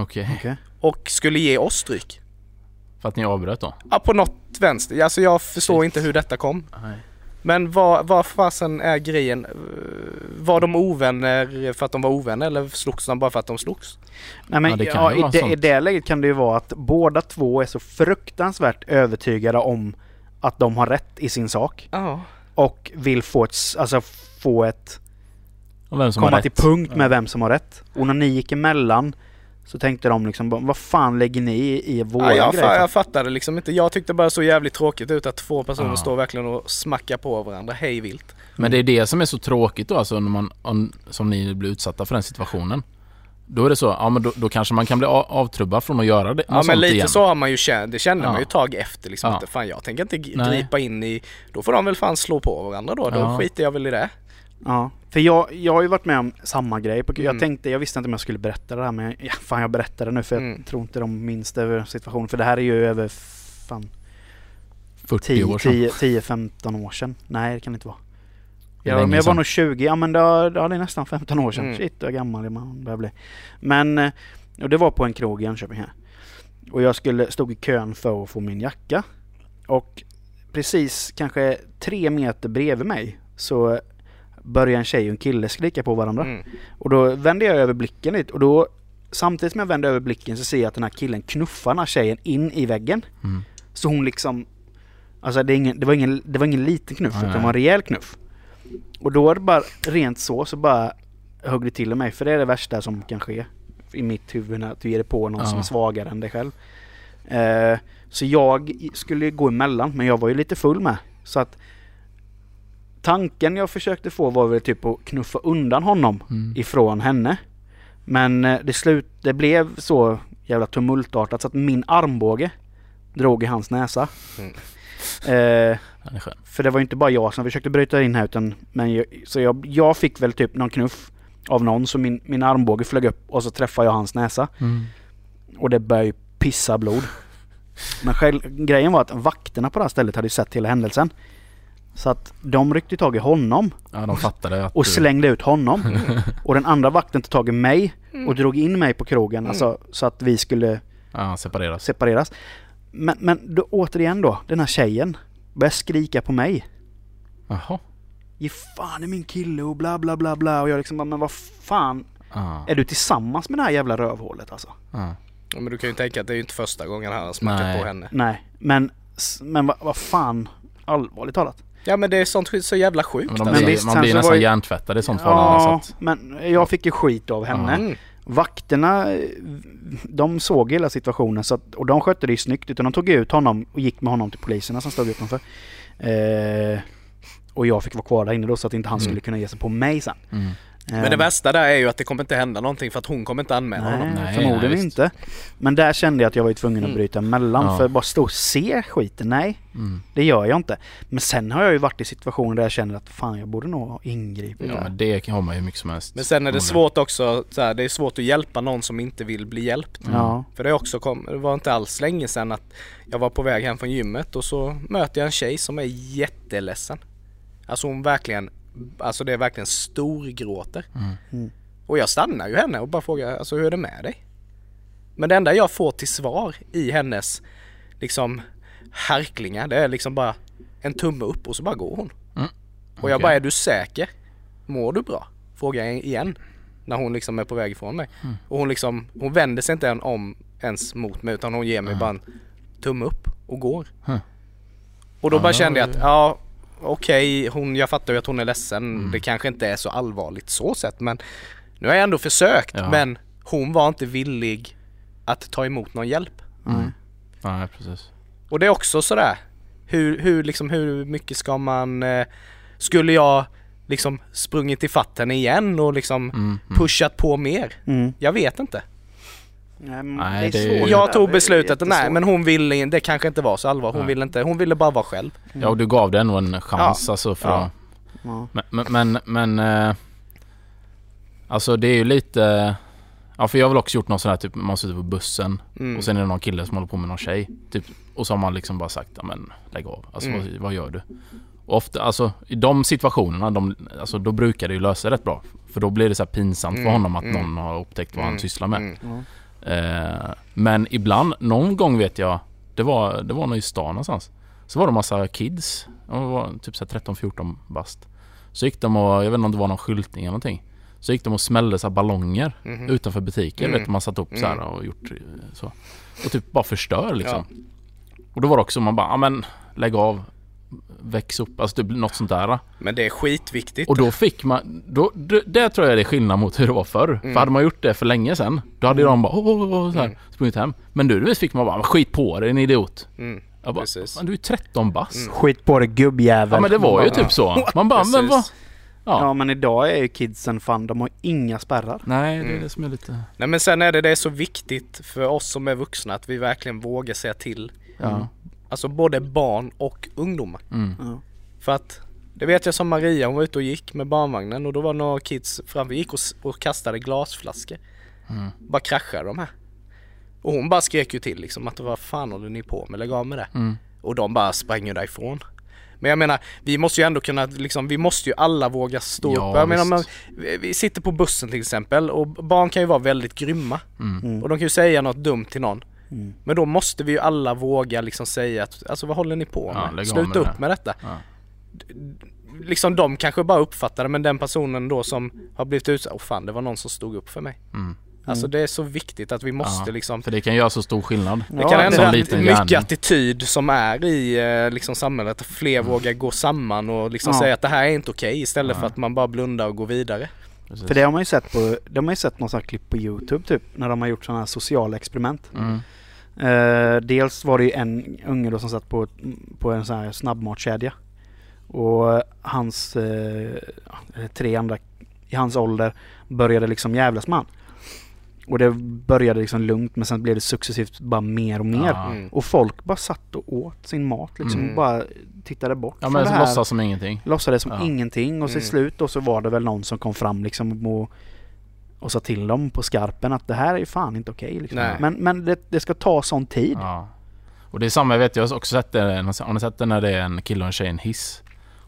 Okej. Okej. och skulle ge oss stryk. För att ni avbröt då? Ja, på något vänster. Alltså jag förstår inte hur detta kom. Nej. Men vad, vad fasen är grejen? Eh, Var de ovänner för att de var ovänner eller slogs de bara för att de slogs? Nej, men Ja, det ja, i, det, i det läget kan det ju vara att båda två är så fruktansvärt övertygade om att de har rätt i sin sak. Ja. Och vill få ett, alltså få ett, Och vem som har komma rätt? till punkt med vem som har rätt. Och när ni gick emellan så tänkte de liksom, vad fan lägger ni i, i våra Ja, jag, grejer? fa- jag fattade liksom inte. Jag tyckte bara så jävligt tråkigt ut att två personer Ja. står verkligen och smackar på varandra hej vilt. Men det är det som är så tråkigt då alltså när man, om, som ni blir utsatta för den situationen. Då är det så, ja men då, då kanske man kan bli avtrubbad från att göra det, Ja men lite igen. så har man ju känt, det kände Ja. man ju tag efter liksom. Ja. Inte, fan jag tänker inte g- Nej. gripa in i, då får de väl fan slå på varandra då. Då Ja. skiter jag väl i det. Ja, för jag, jag har ju varit med om samma grej. På, Jag Mm. tänkte, jag visste inte om jag skulle berätta det här men ja, fan jag berättar det nu för Mm. jag tror inte de minns över situationen. För det här är ju över fan 40 år sedan. 10-15 år sedan. Nej det kan det inte vara. Ja, men jag var nog 20, ja men det, ja, det är nästan 15 år sedan. Mm. Shit vad gammal man börjar bli. Men, eh, och det var på en krog i Jönköping här. Och jag skulle, stod i kön för att få min jacka. Och precis kanske tre meter bredvid mig så började en tjej och en kille skrika på varandra. Mm. Och då vände jag över blicken lite och då samtidigt som jag vände över blicken så ser jag att den här killen knuffar den här tjejen in i väggen. Mm. Så hon liksom Alltså det, är ingen, det, var ingen, det var ingen liten knuff utan det var en rejäl knuff. Och då är det bara rent så så bara högg det till mig för det är det värsta som kan ske i mitt huvud när du ger dig på någon Ja. som är svagare än dig själv. Eh, så jag skulle gå emellan men jag var ju lite full med. Så att tanken jag försökte få var väl typ att knuffa undan honom Mm. ifrån henne. Men eh, det, slut, det blev så jävla tumultartat så att min armbåge drog i hans näsa. Mm. Eh, för det var ju inte bara jag som försökte bryta in här utan men jag, Så jag, jag fick väl typ någon knuff av någon så min, min armbåge flög upp och så träffade jag hans näsa. Mm. Och det började ju pissa blod. Men själv, grejen var att vakterna på det här stället hade ju sett hela händelsen. Så att de ryckte tag i honom Ja, de fattade att och slängde ut honom. och den andra vakten tog tag i mig och drog in mig på krogen Mm. alltså, så att vi skulle Ja, separeras. separeras. Men, men då, återigen då, den här tjejen började skrika på mig. Jaha. Ge fan i min kille och bla bla bla bla och jag liksom bara, men vad fan Ja. är du tillsammans med det här jävla rövhålet alltså? Ja. Ja, men du kan ju tänka att det är ju inte första gången han har smackat på henne. Nej, men, men vad vad fan, allvarligt talat. Ja men det är sånt så jävla sjukt. Men de alltså. Men blir, visst, man blir så nästan var ju- hjärntvättad i sånt förhållande. Ja, Så att, men jag fick ju skit av henne. Mm. Vakterna, de såg hela situationen så att, och de skötte det ju snyggt. Utan de tog ut honom och gick med honom till poliserna som stod utanför. Eh, och jag fick vara kvar där inne då så att inte han Mm. skulle kunna ge sig på mig sen. mm. Men det värsta där är ju att det kommer inte hända någonting för att hon kommer inte anmäla Nej, honom. Nej, förmodligen nej, inte. Men där kände jag att jag var ju tvungen att Mm. bryta emellan. Ja. För att bara stå och se skiten, nej. Mm. Det gör jag inte. Men sen har jag ju varit i situationer där jag känner att fan jag borde nog ha ingripit Ja, där. men det har man ju mycket som helst. Men sen är det svårt också, så här, det är svårt att hjälpa någon som inte vill bli hjälpt. Ja. För det, också kom, det var inte alls länge sedan att jag var på väg hem från gymmet och så möter jag en tjej som är jätteledsen. Alltså hon verkligen, alltså det är verkligen storgråter. Mm. Mm. Och jag stannar ju henne och bara frågar, alltså hur är det med dig? Men det enda jag får till svar i hennes liksom härklingar det är liksom bara en tumme upp och så bara går hon. Mm. Och jag bara, är du säker? Mår du bra? Frågar jag igen. När hon liksom är på väg ifrån mig. Mm. Och hon liksom, hon vänder sig inte än om ens mot mig utan hon ger mig Mm. bara en tumme upp och går. Och då bara kände jag att, ja okej, hon, jag fattar ju att hon är ledsen. Mm. Det kanske inte är så allvarligt så sett men nu har jag ändå försökt Ja. men hon var inte villig att ta emot någon hjälp. Mm. Nej, precis. Och det är också sådär, hur, hur, liksom, hur mycket ska man, eh, skulle jag liksom sprungit ifatt henne igen och liksom Mm. Mm. pushat på mer? Mm. Jag vet inte. Nej, det är det Jag tog Det beslutet, nej men hon ville, det kanske inte var så allvar. Hon Nej. ville inte, hon ville bara vara själv. Ja, och du gav den ändå en chans alltså för Ja. att... Ja. Men, men, men, men eh, Alltså det är ju lite Ja för jag har väl också gjort något sånt här typ, man sitter på bussen Mm. och sen är det någon kille som håller på med någon tjej. Typ, och så har man liksom bara sagt, ja men lägg av. Alltså Mm. vad, vad gör du? Och ofta, alltså i de situationerna, de, alltså, då brukar det ju lösa rätt bra. För då blir det så här pinsamt för Mm, honom att mm. någon har upptäckt vad han Mm, sysslar med. Mm. Ja. Eh, men ibland, någon gång vet jag, det var, det var nog i stan någonstans. Så var det massa kids, de var typ så här 13-14 bast. Så gick de och, jag vet inte om det var någon skyltning eller någonting. Så gick de och smällde så ballonger Mhm. utanför butiker. Mm. Vet man satt upp så här Mm. och gjort eh, så. Och typ bara förstör liksom. Och då var det också man bara, ja men lägg av. Väx upp, alltså typ något sånt där. Men det är skitviktigt. Och då fick man, då, det, det tror jag det är skillnad mot hur det var förr. Mm. För hade man gjort det för länge sedan, då hade de bara åh, åh, åh, så här, Mm. sprungit hem. Men nu fick man bara, skit på dig en idiot. Mm. Jag bara, Precis. "Fan, du är 13 bast. Mm. Skit på det gubbjävel. Ja men det var ju typ så. Man bara, men vad? Ja. Ja men idag är ju kidsen fan, de har inga spärrar. Nej, det är Mm. det som är lite... Nej men sen är det, det är så viktigt för oss som är vuxna att vi verkligen vågar säga till. Ja. Alltså både barn och ungdomar. Mm. Ja. För att det vet jag som Maria, hon var ute och gick med barnvagnen och då var några kids framför, gick och, och kastade glasflaskor. Mm. Bara kraschade de här. Och hon bara skrek ju till liksom att vad fan håller ni på med? Lägg av med det. Mm. Och de bara sprang ju därifrån. Men jag menar, vi måste ju ändå kunna liksom, vi måste ju alla våga stå Ja, upp. Jag menar, man, vi- vi sitter på bussen till exempel och barn kan ju vara väldigt grymma. Mm. Mm. Och de kan ju säga något dumt till någon. Mm. Men då måste vi ju alla våga liksom säga att, alltså vad håller ni på Ja, med? av Sluta med upp det. med detta. Ja. Liksom de kanske bara uppfattar det men den personen då som har blivit utsatt, åh fan det var någon som stod upp för mig. Mm. Alltså det är så viktigt att vi måste Ja, liksom För det kan göra så stor skillnad. det Ja, kan liten mycket gärning. attityd som är i eh, liksom samhället, att fler vågar gå samman och liksom Ja. säga att det här är inte okej istället Ja. för att man bara blundar och går vidare. Precis. För det har man ju sett på, de har ju sett något sånt här klipp på Youtube typ, när de har gjort sådana här sociala experiment. Mm. Eh, dels var det ju en unge då som satt på, på en sån här snabbmatskedja. Och hans eh, ja, tre andra i hans ålder började liksom jävlas med han. Och det började liksom lugnt men sen blev det successivt bara mer och mer. Ja. Mm. Och folk bara satt och åt sin mat liksom. Mm. Och bara tittade bort Ja men låtsas som ingenting. Låtsades som Ja. ingenting och till Mm. slut då så var det väl någon som kom fram liksom och, och sa till dem på skarpen att det här är ju fan inte okej liksom. Nej. Men, men det, det ska ta sån tid. Ja. Och det är samma, jag vet jag har också sett det, har ni sett det när det är en kille och en tjej i en hiss?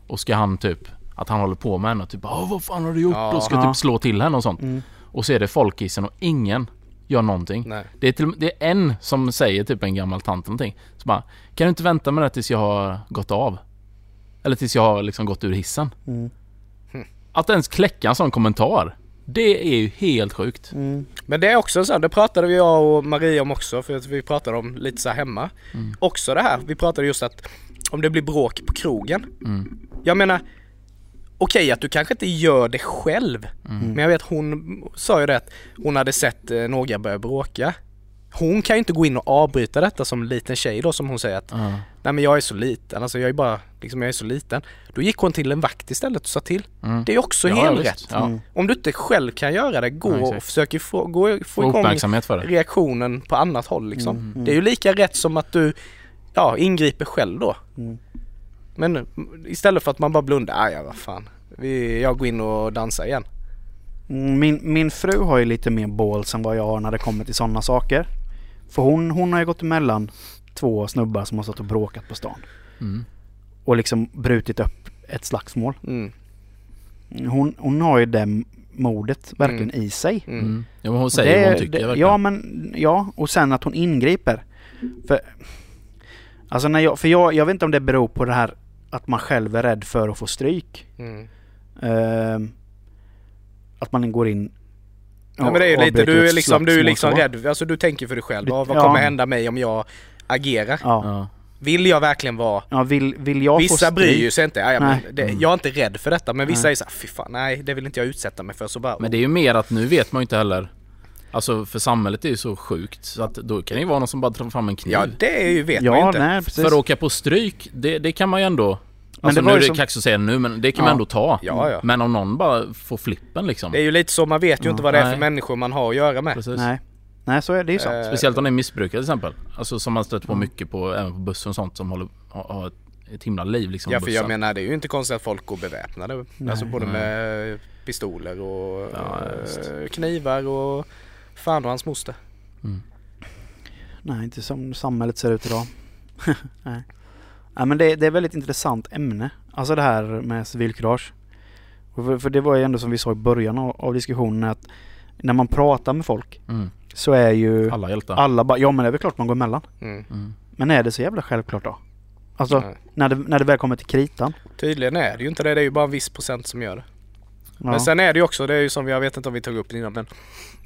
Och ska han typ, att han håller på med henne och typ vad fan har du gjort? Ja. Och ska Ja. typ slå till henne och sånt. Mm. Och så är det folk i isen och ingen gör någonting. Nej. Det är, till, det är en som säger, typ en gammal tant eller någonting. Så bara, kan du inte vänta med det tills jag har gått av? Eller tills jag har liksom gått ur hissen. Mm. Att ens kläcka en sån kommentar. Det är ju helt sjukt. Mm. Men det är också så här, det pratade vi jag och Maria om också för att vi pratade om lite så här hemma. Mm. Också det här, vi pratade just att om det blir bråk på krogen. Mm. Jag menar, okej att du kanske inte gör det själv. Mm. Men jag vet hon sa ju det att hon hade sett eh, några börja bråka. Hon kan ju inte gå in och avbryta detta som liten tjej då som hon säger att. Nej men jag är så liten, alltså jag är bara, liksom jag är så liten. Då gick hon till en vakt istället och sa till. Mm. Det är också Ja, helt rätt. Ja. Mm. Om du inte själv kan göra det, gå Ja, och försök få, gå, få Få igång reaktionen på annat håll liksom. Mm. Det är ju lika rätt som att du ja, ingriper själv då. Mm. Men mm, istället för att man bara blundar, "Ah, ja vad fan. Vi, jag går in och dansar igen. Mm, Min, min fru har ju lite mer balls än vad jag har när det kommer till sådana saker. För hon, hon har ju gått emellan två snubbar som har stått och bråkat på stan. Mm. Och liksom brutit upp ett slagsmål. Mm. Hon, hon har ju det modet verkligen i sig. Mm. Mm. Ja, men hon säger Det- vad hon tycker det, verkligen. Ja men, ja och sen att hon ingriper. För, alltså när jag, för jag, jag vet inte om det beror på det här att man själv är rädd för att få stryk. Mm. Ehm, att man går in Ja, men det är ju lite, du är liksom, du är liksom så. rädd, alltså du tänker för dig själv. Vad, vad ja. kommer hända mig om jag agerar? Ja. Ja. Vill jag verkligen vara ja, vill, vill jag få Vissa bryr ju sig inte. Ja, ja, men det, Mm. jag är inte rädd för detta men vissa Nej. är såhär, fy fan nej det vill inte jag utsätta mig för. Så bara, Men det är ju mer att nu vet man ju inte heller Alltså för samhället är ju så sjukt så att då kan det ju vara någon som bara drar fram en kniv. Ja det är ju, vet man ju Ja, inte. nej precis. för att åka på stryk, det, det kan man ju ändå Alltså det nu är det som- kaxigt att säga nu men det kan Ja. man ändå ta. Ja, ja. Men om någon bara får flippen liksom. Det är ju lite så, man vet ju Ja. inte vad det är för Nej. människor man har att göra med. Precis. Nej. Nej så är det ju sant. Eh, Speciellt om det är missbrukare till exempel. Alltså som man stöter på Mm. mycket på, även på bussen och sånt som håller, har, ett, himla liv liksom. Ja för jag menar det är ju inte konstigt att folk går beväpnade. Nej. alltså både Nej. med pistoler och Ja, eh, knivar och Fan och hans moster. Mm. Nej, inte som samhället ser ut idag. Nej. Nej men det, det är ett väldigt intressant ämne. Alltså det här med civilkurage. För, för det var ju ändå som vi sa i början av, av diskussionen att när man pratar med folk Mm. Så är ju Alla hjältar. alla bara, ja men det är väl klart man går emellan. Mm. Mm. Men är det så jävla självklart då? Alltså Nej. när, det, när det väl kommer till kritan. Tydligen är det ju inte det. Det är ju bara en viss procent som gör det. Ja. Men sen är det ju också, det är ju som jag vet inte om vi tog upp det innan men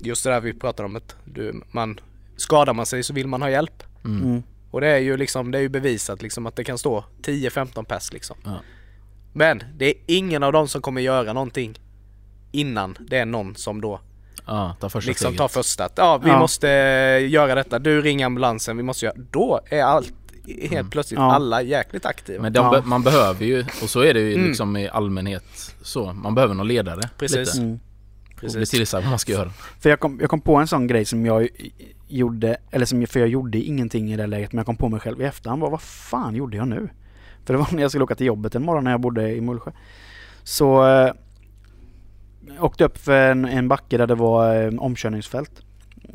just det där vi pratade om att du, man skadar man sig så vill man ha hjälp. Mm. mm. Och det är ju liksom, det är ju bevisat liksom att det kan stå 10-15 pers liksom. Ja. Men det är ingen av dem som kommer göra någonting innan det är någon som då Ja, ta första liksom steget. tar första. Ja, vi Ja. måste eh, göra detta. Du ringer ambulansen, vi måste göra. Då är allt helt Mm. plötsligt Ja. alla jäkligt aktiva. Men de, Ja. be- man behöver ju, och så är det ju Mm. liksom i allmänhet så, man behöver någon ledare. Precis. Lite. Mm. Och bli Precis. tillsagd vad man ska göra. För jag kom, jag kom på en sån grej som jag gjorde, eller som, för jag gjorde ingenting i det läget men jag kom på mig själv i efterhand. Vad, vad fan gjorde jag nu? För det var när jag skulle åka till jobbet en morgon när jag bodde i Mullsjö. Så eh, åkte upp för en, en backe där det var eh, omkörningsfält.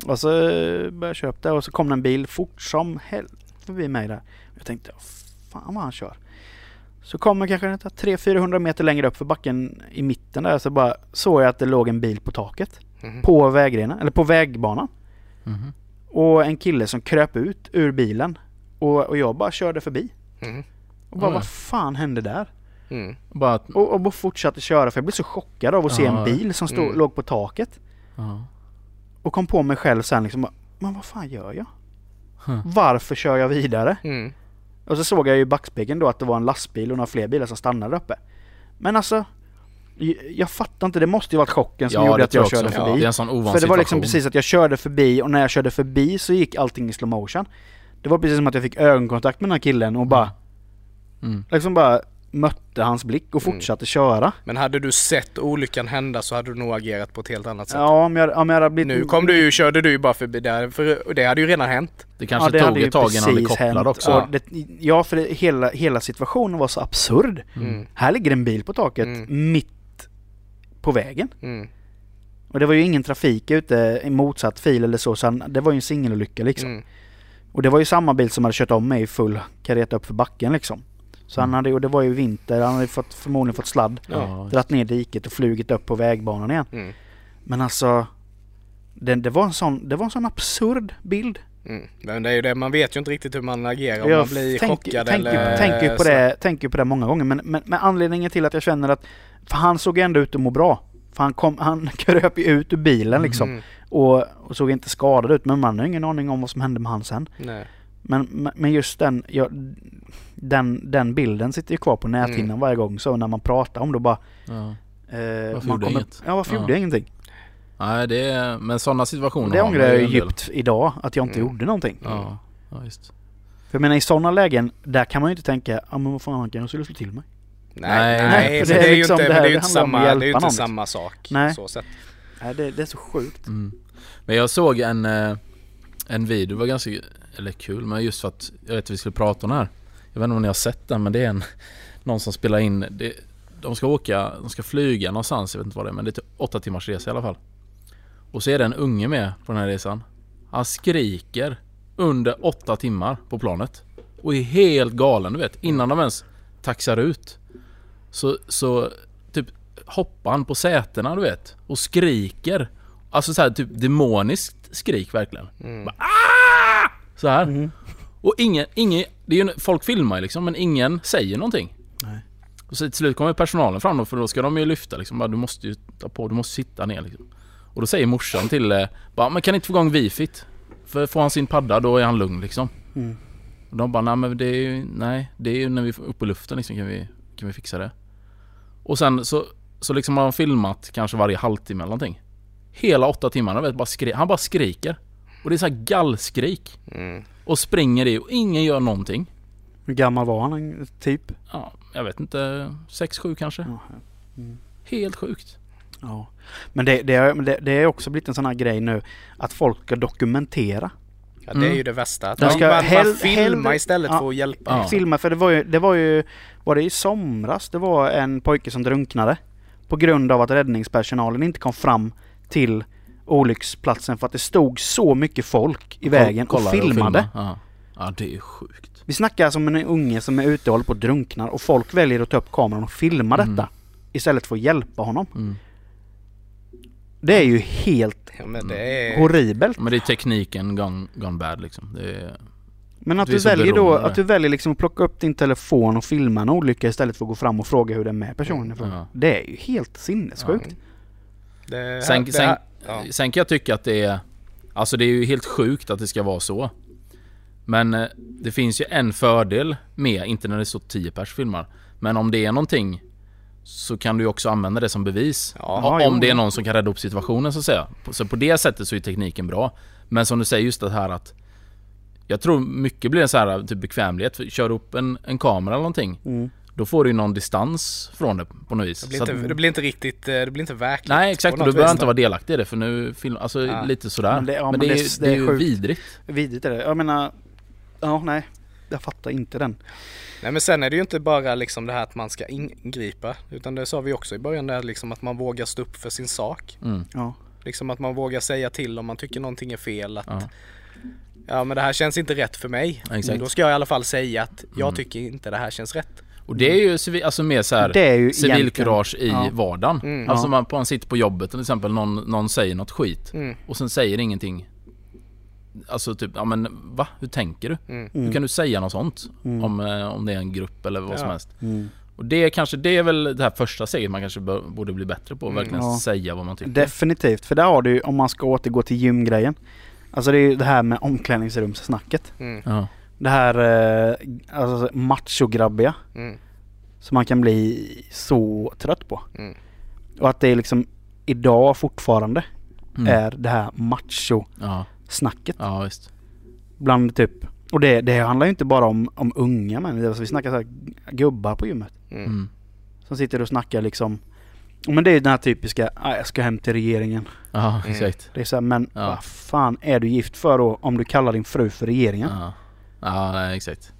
Och så eh, började jag köpa det och så kom det en bil fort som helvete förbi mig där. Jag tänkte, fan vad han kör. Så kommer kanske 300-400 meter längre upp för backen i mitten där så bara såg jag att det låg en bil på taket Mhm. på vägrenen, eller på vägbanan. Mhm. Och en kille som kröp ut ur bilen. Och, och jag bara körde förbi. Mhm. Och bara vad fan hände där? Mm. Bara att, Och, och bara fortsatte köra för jag blev så chockad av att se Ja. en bil som stod, Mm. låg på taket. ja. Och kom på mig själv sen liksom Men vad fan gör jag? Huh. Varför kör jag vidare? Mm. Och så såg jag ju i backspegeln då att det var en lastbil och några fler bilar som stannade uppe. Men alltså jag fattar inte, det måste ju varit chocken som ja, gjorde att jag jag körde också. förbi. Det är en sån ovan För det var liksom precis att jag körde förbi och när jag körde förbi så gick allting i slow motion. Det var precis som att jag fick ögonkontakt med den här killen och bara Mm. liksom bara mötte hans blick och Mm. fortsatte köra. Men hade du sett olyckan hända så hade du nog agerat på ett helt annat sätt. Ja, om jag, om jag hade blivit... Nu kom du ju, körde du ju bara förbi där, för det hade ju redan hänt. Det kanske det tog ett tag innan det kopplade hänt. också. Och det, ja, för det, hela, hela situationen var så absurd. Mm. Här ligger en bil på taket Mm. mitt på vägen. Mm. Och det var ju ingen trafik ute i motsatt fil eller så, så det var ju en singelolycka liksom. Mm. Och det var ju samma bil som hade kört om mig i full kareta upp för backen liksom. Så han Mm. hade, och det var ju vinter, han hade fått, förmodligen fått sladd, Ja. dratt ner diket och flugit upp på vägbanan igen. Mm. Men alltså, det, det, var en sån, det var en sån absurd bild. Mm. Men det är ju det, man vet ju inte riktigt hur man agerar, om Jag man blir tänk- chockad tänker, eller... tänker ju på det, tänker på det många gånger men, men, men anledningen till att jag känner att för han såg ändå ut att må bra. För han, kom, han kröp ju ut ur bilen liksom Mm. och, och såg inte skadad ut men man har ingen aning om vad som hände med han sen. Nej. Men, men- just den, ja, den, den bilden sitter ju kvar på näthinnan Mm. varje gång så när man pratar om det bara... Ja. Eh, Varför man gjorde jag inget? Ja varför Ja. gjorde jag ingenting? Nej, det är, men sådana situationer Det ångrar jag djupt idag att jag inte Mm. gjorde någonting. Ja, ja visst. För jag menar i sådana lägen, där kan man ju inte tänka ja men vad fan han kan ju slå till mig. Nej, Nej, nej, det det är ju liksom inte, det det det inte samma, det är ju inte någon. samma sak. Nej. Så sätt. Nej det, det är så sjukt. Mm. Men jag såg en, eh, en video, det var ganska, eller kul, men just för att jag vet att vi skulle prata om det här. Jag vet inte om ni har sett den, men det är en, någon som spelar in, det, de ska åka, de ska flyga någonstans, jag vet inte vad det är, men det är typ åtta timmars resa i alla fall. Och så är det en unge med på den här resan. Han skriker under åtta timmar på planet. Och är helt galen, du vet. Innan de ens taxar ut. Så, så typ hoppar han på sätena, du vet. Och skriker. Alltså så här typ demoniskt skrik verkligen. Mm. Så här. Mm. Och ingen, ingen, det är ju, folk filmar ju liksom men ingen säger någonting. Nej. Och så till slut kommer personalen fram då, för då ska de ju lyfta liksom. Bara, du måste ju ta på, du måste sitta ner liksom. Och då säger morsan till, eh, bara, men kan inte få igång wifit? För får han sin padda då är han lugn liksom. Mm. Och de bara, nej men det är ju, nej, det är ju när vi får upp i luften liksom kan vi, kan vi fixa det. Och sen så, så liksom har de filmat kanske varje halvtimme eller någonting. Hela åtta timmar, vet, bara skri- han bara skriker. Och det är så här gallskrik. Mm. Och springer i och ingen gör någonting. Hur gammal var han typ? Ja, jag vet inte, sex sju kanske. Ja. Mm. Helt sjukt. Ja. Men det, det, det, det är också blivit en sån här grej nu att folk ska dokumentera. Ja, det är Mm. ju det värsta. Att De man, ska man, man filmar hellre- istället ja. för att hjälpa. Ja. Filma för det var ju, det var ju, var det i somras det var en pojke som drunknade. På grund av att räddningspersonalen inte kom fram till olycksplatsen för att det stod så mycket folk i vägen och Kollade filmade. filmade. Ja. ja, det är sjukt. Vi snackar alltså om en unge som är ute och håller på och drunknar och folk väljer att ta upp kameran och filma Mm. detta. Istället för att hjälpa honom. Mm. Det är ju helt Ja, men det är... horribelt. Men det är tekniken gone, gone bad liksom. Det är, Men att du väljer då, att du väljer liksom att plocka upp din telefon och filma en olycka istället för att gå fram och fråga hur det är med personen ja. Det är ju helt sinnessjukt. Det, Sen, det, sen, ja. sen kan jag tycka att det är... Alltså det är ju helt sjukt att det ska vara så. Men eh, det finns ju en fördel med, inte när det står 10 pers filmar. Men om det är någonting så kan du ju också använda det som bevis. Ja, om jo. det är någon som kan rädda upp situationen så att säga. Så på det sättet så är tekniken bra. Men som du säger just det här att jag tror mycket blir en så här typ bekvämlighet. För Kör upp en, en kamera eller någonting. Mm. Då får du ju någon distans från det på något vis. Det blir, Så att- inte, det blir inte riktigt, eh, det blir inte verkligt. Nej exakt, och du behöver inte vara delaktig i det för nu film, alltså Ja. lite sådär. Men det- ja, men men det, är, det- ju- det det är är ju sjukt. vidrigt. Vidrigt är det. Jag menar, ja nej. Jag fattar inte den. Nej men sen är det ju inte bara liksom det här att man ska ingripa. Utan det sa vi också i början där liksom att man vågar stå upp för sin sak. Mm. Ja. Liksom att man vågar säga till om man tycker någonting är fel. Att Ja. ja men det här känns inte rätt för mig. Exakt. Då ska jag i alla fall säga att jag Mm. tycker inte det här känns rätt. Och det är ju civi, alltså mer så här, civilkurage i Ja. vardagen. Mm. Alltså Ja. man, man sitter på jobbet till exempel, någon, någon säger något skit Mm. och sen säger ingenting. Alltså typ, ja men va? Hur tänker du? Mm. Hur kan du säga något sånt? Mm. Om, eh, om det är en grupp eller vad Ja. som helst. Mm. Och det är kanske, det är väl det här första steget man kanske borde bli bättre på. Mm. Verkligen Ja. säga vad man tycker. Definitivt, för där har du om man ska återgå till gymgrejen. Alltså det är ju det här med omklädningsrumssnacket. Mm. Ja. Det här eh, alltså machograbbiga Mm. som man kan bli så trött på. Mm. Och att det är liksom idag fortfarande Mm. är det här macho-snacket Ja. ja, bland typ och det, det handlar ju inte bara om, om unga män. Alltså vi snackar så här gubbar på gymmet. Mm. Mm. Som sitter och snackar liksom Men det är ju den här typiska, ah, jag ska hem till regeringen. Ja, Mm. exakt. Det är så här, men Ja. vad fan är du gift för då om du kallar din fru för regeringen? Ja, ja nej, exakt.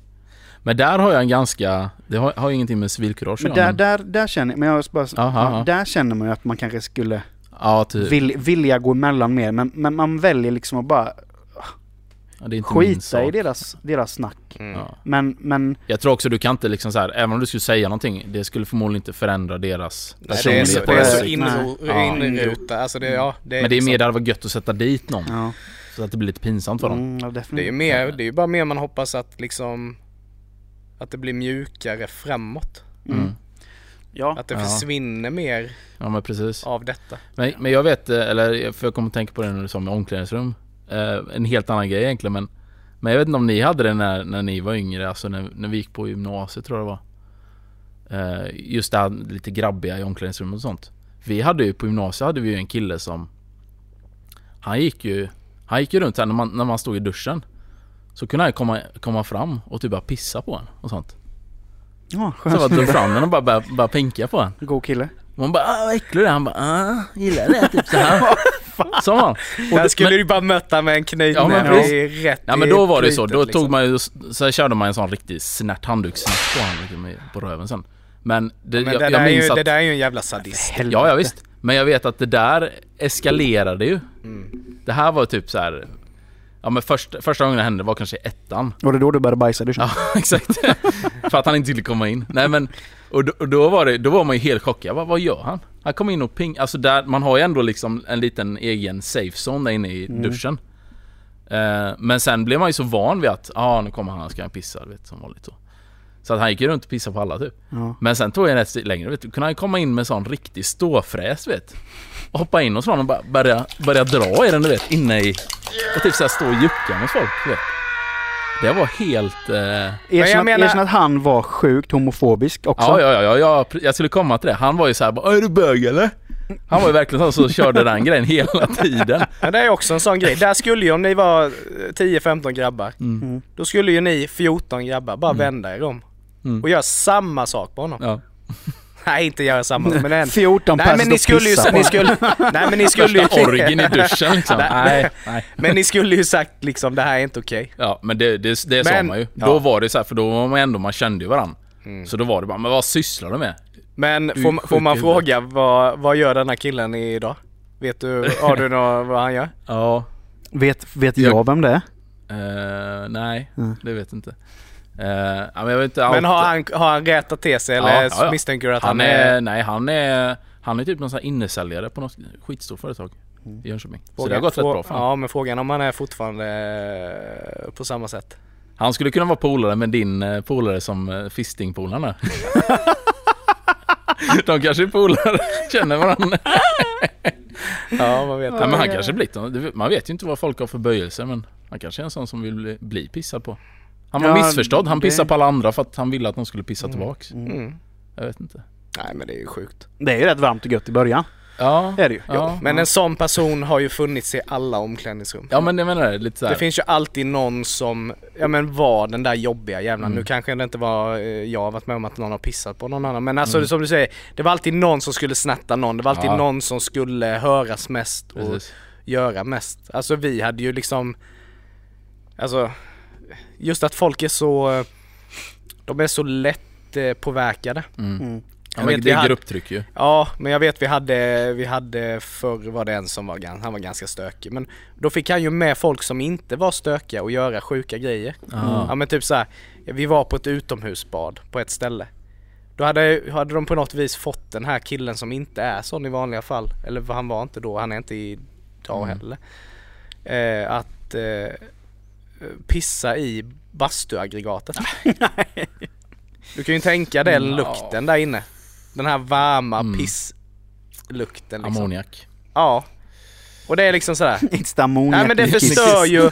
Men där har jag en ganska, det har, har ju ingenting med civilkurage Men att göra, där, där, där känner men jag bara, Aha, ja. där känner man ju att man kanske skulle Ja, typ. vill, vilja gå emellan mer men, men man väljer liksom att bara Ja, det är inte skita i deras, deras snack. Mm. Ja. Men, men Jag tror också du kan inte liksom så här, även om du skulle säga någonting, det skulle förmodligen inte förändra deras Nej, det är så, personlighet. det är så inrutat. Alltså det, ja, det är Men det är liksom- mer det hade varit gött att sätta dit någon. Ja. Så att det blir lite pinsamt för dem. Mm, ja Det är ju mer, det är bara mer man hoppas att liksom Att det blir mjukare framåt. Mm. Ja. Att det Ja. försvinner mer Ja men precis. av detta. Men, men jag vet, eh, eller för jag kommer att tänka på det när du sa med omklädningsrum. Eh, en helt annan grej egentligen men Men jag vet inte om ni hade det när, när ni var yngre, alltså när, när vi gick på gymnasiet tror jag det var. Eh, just det här lite grabbiga i omklädningsrummet och sånt. Vi hade ju på gymnasiet hade vi ju en kille som Han gick ju Han gick ju runt här när man, när man stod i duschen. Så kunde han komma, komma fram och typ bara pissa på en och sånt. Ja, Så jag bara skönt. drog fram den och bara började, började pinka på en. God kille. Man bara ah, vad äcklig du är. Han bara ah, gillar det typ så här. Sa han. Och Där det- skulle men- du bara möta med en Ja, men knytnäve i rätt Ja men då var det så, plytet, då liksom. tog man ju, så körde man en sån riktig snärt handdukssnack på honom liksom, på röven sen. Men, det, Men jag, det, jag där är minns ju, att... det där är ju en jävla sadist. Ja, ja visst. Men jag vet att det där eskalerade ju. Mm. Det här var typ så här. Ja men först, första gången det hände var kanske ettan. Och det då du började bajsa i duschen? Ja exakt. För att han inte ville komma in. Nej men, och då, och då var det, då var man ju helt chockad. Vad, vad gör han? Han kom in och ping, alltså där, man har ju ändå liksom en liten egen safe zone där inne i Mm. duschen. Eh, men sen blev man ju så van vid att, ja ah, nu kommer han, ska han pissa, du vet som vanligt så. Så att han gick ju runt och pissade på alla typ. Ja. Men sen tog jag steg längre, vet du. Kunde han komma in med sån riktig ståfräs vet. Och hoppa in hos någon och bara börja, börja dra i den du vet, inne i... Och typ såhär stå och jucka mot folk du vet. Det var helt... Eh, Erkänn, menar- erkänn att han var sjukt homofobisk också. Ja, ja, ja, ja, ja, jag skulle komma till det. Han var ju såhär bara, är du bög eller? Han var ju verkligen så, så körde den grejen hela tiden. Men det är också en sån grej. Där skulle ju om ni var eh, 10-15 grabbar. Mm. Mm. Då skulle ju ni 14 grabbar bara vända er om. Mm. Och göra samma sak på honom. Ja. Nej inte göra samma men en. 14 Nej pers men ni skulle ju, ni skulle, nej men ni skulle ju, orgien i duschen liksom. Nej. Nej, nej. men ni skulle ju sagt liksom det här är inte okej. Ja, men det, det, det sa Men- man ju. ja. Då var det så här, för då var man ändå, man kände ju varandra. Mm. Så då var det bara, men vad sysslar du med? Men Du får, får man fråga vad, vad gör den här killen idag? Vet du, har du något vad han gör? Ja. Vet, vet Jag- jag vem det är? Eh, nej, Mm. det vet inte. Ja, men inte. Men har han, har han rättat till sig eller Ja, ja, misstänker du att han är, nej han är, han är typ någon sån här innesäljare på något skitstort företag i Jönköping. Så det har gått rätt bra för honom. Ja men frågan om han är fortfarande eh, på samma sätt. Han skulle kunna vara polare med din eh, polare som uh, fistingpolarna. De kanske är polare, känner varandra. Ja man vet Ja, men han kanske blivit Man vet ju inte vad folk har för böjelser men han kanske är en sån som vill bli, bli pissad på. Han var Ja, missförstådd, han det- pissade på alla andra för att han ville att de skulle pissa tillbaks. Mm. Jag vet inte. Nej men det är ju sjukt. Det är ju rätt varmt och gött i början. Ja, Är det ju. ja. Men en sån person har ju funnits i alla omklädningsrum. ja men jag menar det, lite såhär. Det finns ju alltid någon som, ja men var den där jobbiga jävlan. Mm. Nu kanske det inte var, eh, jag har varit med om att någon har pissat på någon annan. Men alltså Mm. som du säger, det var alltid någon som skulle snatta någon. Det var alltid Ja. någon som skulle höras mest och Precis. göra mest. Alltså vi hade ju liksom, alltså just att folk är så, de är så lätt eh, påverkade. Mm. Mm. Ja, men det är hade- grupptryck ju. Ja, men jag vet vi hade, vi hade förr var det en som var, han var ganska stökig. Men då fick han ju med folk som inte var stökiga och göra sjuka grejer. Ja. Ja men typ så här, vi var på ett utomhusbad på ett ställe. Då hade, hade de på något vis fått den här killen som inte är sån i vanliga fall, eller vad han var inte då, han är inte idag Mm. heller. Eh, att eh, pissa i bastuaggregatet. du kan ju tänka den Ja. lukten där inne. Den här varma Mm. pisslukten liksom. Ammoniak. Ja. Och det är liksom sådär. Inte ammoniak. Nej men det förstör ju,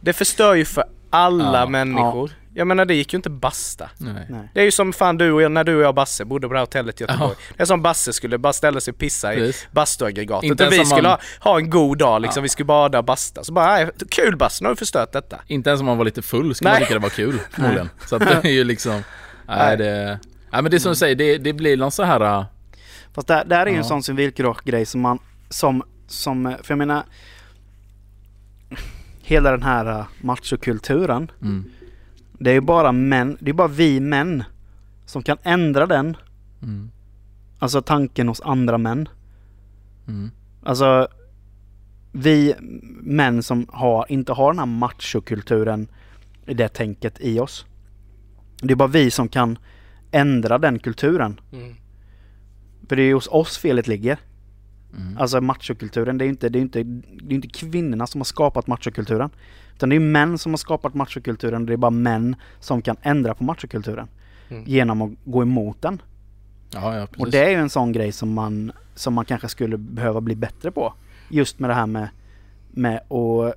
det förstör ju för alla Ja. människor. Jag menar det gick ju inte basta. Nej. Nej. Det är ju som fan du och jag, när du och jag och Basse bodde på det här hotellet i Göteborg. Det är som Basse skulle bara ställa sig och pissa i bastuaggregatet. Inte Och vi skulle man- ha, ha en god dag liksom, Ja. vi skulle bada och basta. Så bara, nej, kul Basse, nu har du förstört detta. Inte ens om man var lite full skulle Nej. man tycka det var kul förmodligen. Så att det är ju liksom, nej Nej. det, nej men det är som du säger, det, det blir någon så här äh, Fast där, där är ju en Ja. sån civilkurage-grej som man, som, som, för jag menar Hela den här uh, machokulturen mm, Det är ju bara män, det är bara vi män Som kan ändra den. Mm, Alltså tanken hos andra män. Mm, Alltså Vi män som har, inte har den här machokulturen I det tänket i oss. Det är bara vi som kan ändra den kulturen. För det är ju hos oss felet ligger mm. Alltså machokulturen, det är ju inte, det är ju inte, det är inte kvinnorna som har skapat machokulturen. Utan det är män som har skapat machokulturen. Det är bara män som kan ändra på machokulturen. Mm. Genom att gå emot den. Ja, ja. Och det är ju en sån grej som man, som man kanske skulle behöva bli bättre på. Just med det här med, med att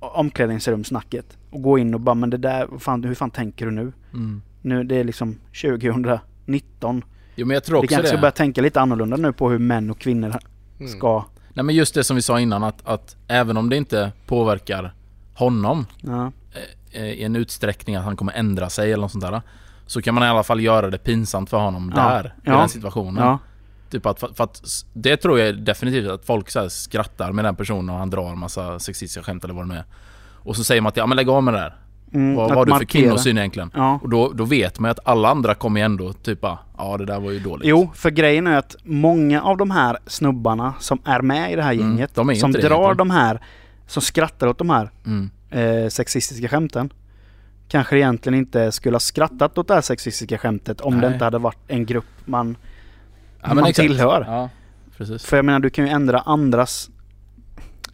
omklädningsrumsnacket. Och gå in och bara, men det där, fan, hur fan tänker du nu? mm. Nu, det är liksom 2019. Jo men jag tror Vi också kanske ska börja tänka lite annorlunda nu på hur män och kvinnor Mm. ska... Nej men just det som vi sa innan att, att även om det inte påverkar honom Ja. eh, i en utsträckning att han kommer ändra sig eller något sånt där. Så kan man i alla fall göra det pinsamt för honom Ja. där, i Ja. den situationen. Ja. Typ att, för, att det tror jag definitivt att folk så här skrattar med den personen och han drar en massa sexistiska skämt eller vad det nu är. Och så säger man att ja men lägg av med det där. Mm, vad har du för kvinnosyn egentligen? Ja. Och då, då vet man att alla andra kommer ju ändå typ ja det där var ju dåligt. Jo, för grejen är att många av de här snubbarna som är med i det här Mm, gänget, de är ju som det drar egentligen. de här, som skrattar åt de här Mm. eh, sexistiska skämten, kanske egentligen inte skulle ha skrattat åt det här sexistiska skämtet om det Nej. inte hade varit en grupp man, Ja, man tillhör. Ja. För jag menar, du kan ju ändra andras,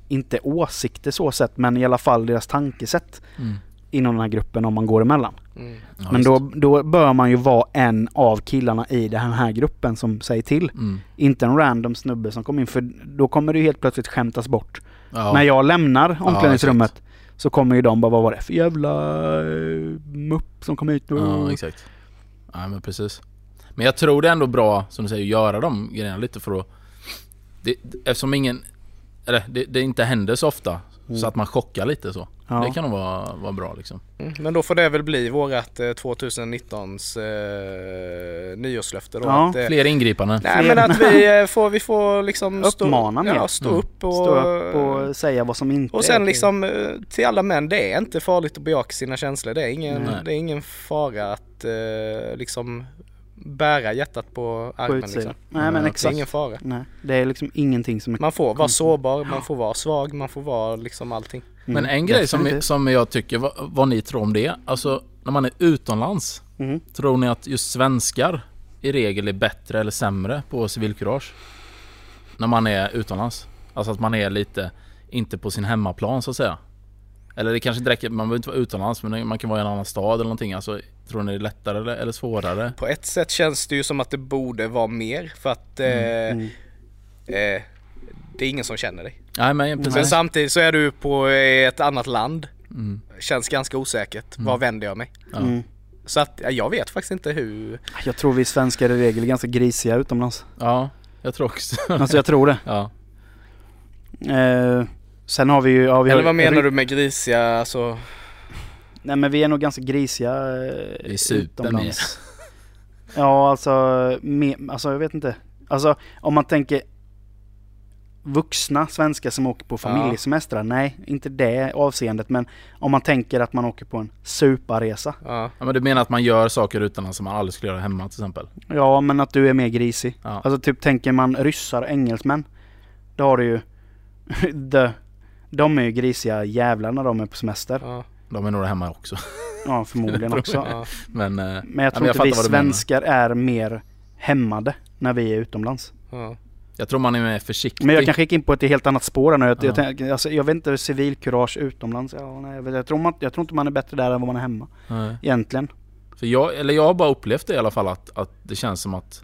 inte åsikter så sett, men i alla fall deras tankesätt Mm. Inom den här gruppen om man går emellan. Mm. Ja, men då, då bör man ju vara en av killarna i den här gruppen som säger till. Mm. Inte en random snubbe som kommer in för då kommer det ju helt plötsligt skämtas bort. Ja. När jag lämnar omklädningsrummet exakt. så kommer ju de bara vad var det för jävla uh, mupp som kom hit? Ja, exakt. Ja, men precis. Men jag tror det är ändå bra, som du säger, att göra de grejerna lite för att... Det, eftersom ingen... Eller det, det inte händer så ofta, så att man chockar lite så. Ja. Det kan nog vara, vara bra liksom. Mm. Men då får det väl bli vårat eh, 2019s eh, nyårslöfte då. Ja, att, eh, Fler ingripanden. Nej Fler- men att vi eh, får, vi får liksom Uppmana stå, mer. ja, stå Mm. upp och, Stå upp och säga vad som inte och är sen okej. liksom eh, till alla män, det är inte farligt att bejaka sina känslor. Det är ingen, Nej. det är ingen fara att eh, liksom bära hjärtat på På armen utsidan. liksom. Nej men det är Det är exakt. ingen fara. Nej, det är liksom ingenting som är... Man får vara sårbar, man får vara svag, man får vara liksom allting. Mm, Men en grej som, som jag tycker, vad, vad ni tror om det? Alltså när man är utomlands, Mm. tror ni att just svenskar i regel är bättre eller sämre på civilkurage? När man är utomlands? Alltså att man är lite, inte på sin hemmaplan så att säga. Eller det kanske inte räcker, man behöver inte vara utomlands men man kan vara i en annan stad eller någonting. Alltså, tror ni det är lättare eller, svårare? På ett sätt känns det ju som att det borde vara mer för att eh, Mm. eh, det är ingen som känner dig. Nej men precis. Sen samtidigt så är du på ett annat land. Mm. Känns ganska osäkert. Var vänder jag mig? Ja. Mm. Så att ja, jag vet faktiskt inte hur. Jag tror vi svenskar i regel är ganska grisiga utomlands. ja, jag tror också Alltså jag tror det. Ja. Eh, sen har vi ju... Ja, vi Eller har, vad menar du med grisiga? Alltså, Nej men vi är nog ganska grisiga eh, Vi super mer. Ja alltså, me, alltså jag vet inte. Alltså om man tänker vuxna svenskar som åker på familjesemestrar. Nej, inte det avseendet. Men om man tänker att man åker på en suparresa. ja. ja men du menar att man gör saker utomlands som man aldrig skulle göra hemma till exempel? Ja, men att du är mer grisig. Ja. Alltså typ tänker man ryssar och engelsmän. Då har du ju... the, de är ju grisiga jävlar när de är på semester. Ja, De är nog hemma också. Ja, förmodligen också. ja. Men, eh, Men jag men tror jag inte vi svenskar är mer hämmade när vi är utomlands. ja. jag tror man är mer försiktig. Men jag kanske gick in på ett helt annat spår nu. Jag, Ja. jag, alltså, jag vet inte, civilkurage utomlands. Ja, nej, jag, vet, jag, tror man, jag tror inte man är bättre där än vad man är hemma. Nej. Egentligen. För jag, eller jag har bara upplevt det i alla fall att, att det känns som att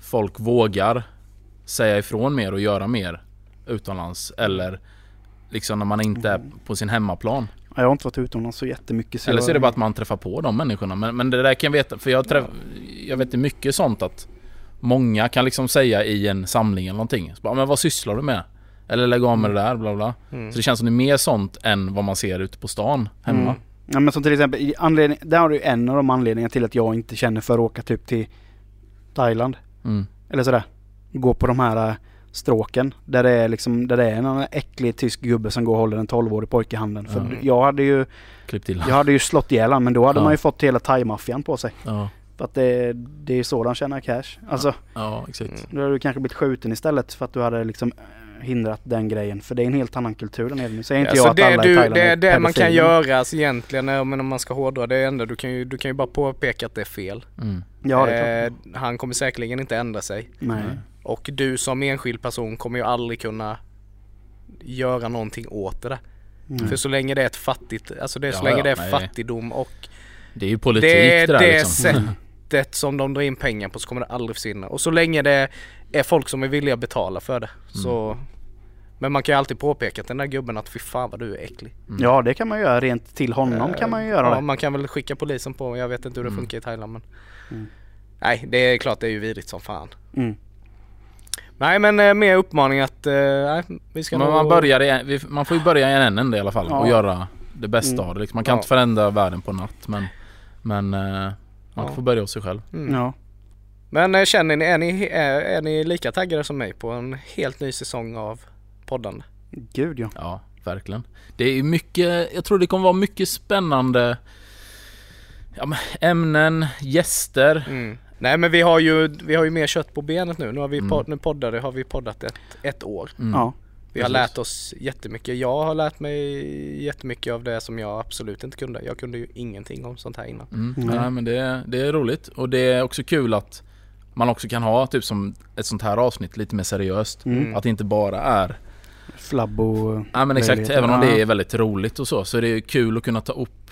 folk vågar säga ifrån mer och göra mer utomlands. Eller liksom när man inte är på sin hemmaplan. Ja, Jag har inte varit utomlands så jättemycket. Så Eller så är det bara att man träffar på de människorna. Men, men det där kan jag veta, för jag, träff, jag vet mycket sånt att många kan liksom säga i en samling eller någonting. Så bara, men vad sysslar du med? Eller lägg av med det där, bla bla. Mm. Så det känns som det är mer sånt än vad man ser ute på stan hemma. Mm. Ja, men som till exempel, anledning, där har du en av de anledningarna till att jag inte känner för att åka typ till Thailand. Mm. Eller sådär. Gå på de här stråken. Där det är liksom, där det är en äcklig tysk gubbe som går och håller en 12-årig pojke i handen. För Ja. jag hade ju, Klipp till. jag hade ju slått ihjäl han, men då hade Ja. man ju fått hela thai-maffian på sig. Ja, För att det, det är så de tjänar cash. Alltså, ja exakt. då hade du kanske blivit skjuten istället för att du hade liksom hindrat den grejen. För det är en helt annan kultur där nere. Nu säger inte Alltså jag att det, alla i du, Thailand det, är det man kan göra alltså egentligen, men om man ska hårdra det enda, du kan ju, du kan ju bara påpeka att det är fel. Mm. Ja, det är klart. eh, han kommer säkerligen inte ändra sig. Nej. Och du som enskild person kommer ju aldrig kunna göra någonting åt det där. Mm. För så länge det är ett fattigt, alltså det är så Ja, länge ja, det är nej. fattigdom och Det är ju politik det är det där det liksom. sättet som de drar in pengar på så kommer det aldrig försvinna. Och så länge det är folk som är villiga att betala för det så Men man kan ju alltid påpeka till den där gubben att fy fan vad du är äcklig. Ja, det kan man göra. Rent till honom Eh, kan man ju göra ja, det. man kan väl skicka polisen på, jag vet inte hur det Mm. funkar i Thailand men Mm. Nej det är klart det är ju vidrigt som fan. Mm. Nej men eh, mer uppmaning att, eh, nej, vi ska Men nog... man, börjar i, vi- man får ju börja i en ände i alla fall Ja. och göra det bästa Mm. av det. Liksom. Man kan Ja. inte förändra världen på natt men, men eh, man Ja. får börja hos sig själv. Mm. Ja. Men eh, känner ni, är ni, är, är ni lika taggade som mig på en helt ny säsong av poddande? Gud ja. Ja, verkligen. Det är mycket, jag tror det kommer vara mycket spännande ja, ämnen, gäster. Mm. Nej men vi har ju, vi har ju mer kött på benet nu. Nu har vi Mm. podd, nu poddade, har vi poddat ett, ett år. Mm. Ja. Vi har lärt oss jättemycket. Jag har lärt mig jättemycket av det som jag absolut inte kunde. Jag kunde ju ingenting om sånt här innan. Mm. Mm. Nej, men det, det är roligt och det är också kul att man också kan ha typ som ett sånt här avsnitt lite mer seriöst. Mm. Att det inte bara är Flabbo. Ja men exakt, även om det är väldigt roligt och så så är det kul att kunna ta upp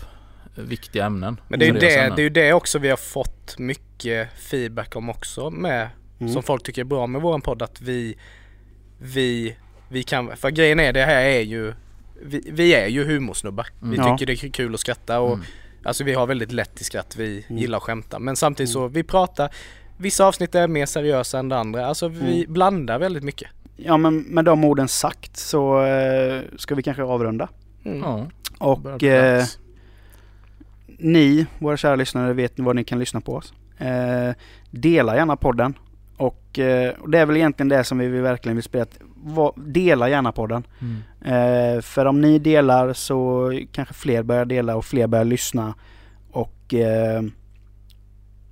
viktiga ämnen. Men det är, ju det, ämnen. det är ju det också vi har fått mycket feedback om också med Mm. som folk tycker är bra med våran podd att vi vi, vi kan, för grejen är det här är ju vi, vi är ju humorsnubbar. Vi Mm. Ja. tycker det är kul att skratta och Mm. alltså vi har väldigt lätt till skratt. Vi Mm. gillar att skämta. Men samtidigt så vi pratar Vissa avsnitt är mer seriösa än det andra. Alltså vi Mm. blandar väldigt mycket. Ja men med de orden sagt så eh, ska vi kanske avrunda. Mm. Ja, Och eh, ni, våra kära lyssnare, vet var ni kan lyssna på oss. Eh, dela gärna podden. Och, eh, och det är väl egentligen det som vi verkligen vill spela. att va- Dela gärna podden. Mm. Eh, för om ni delar så kanske fler börjar dela och fler börjar lyssna. Och eh,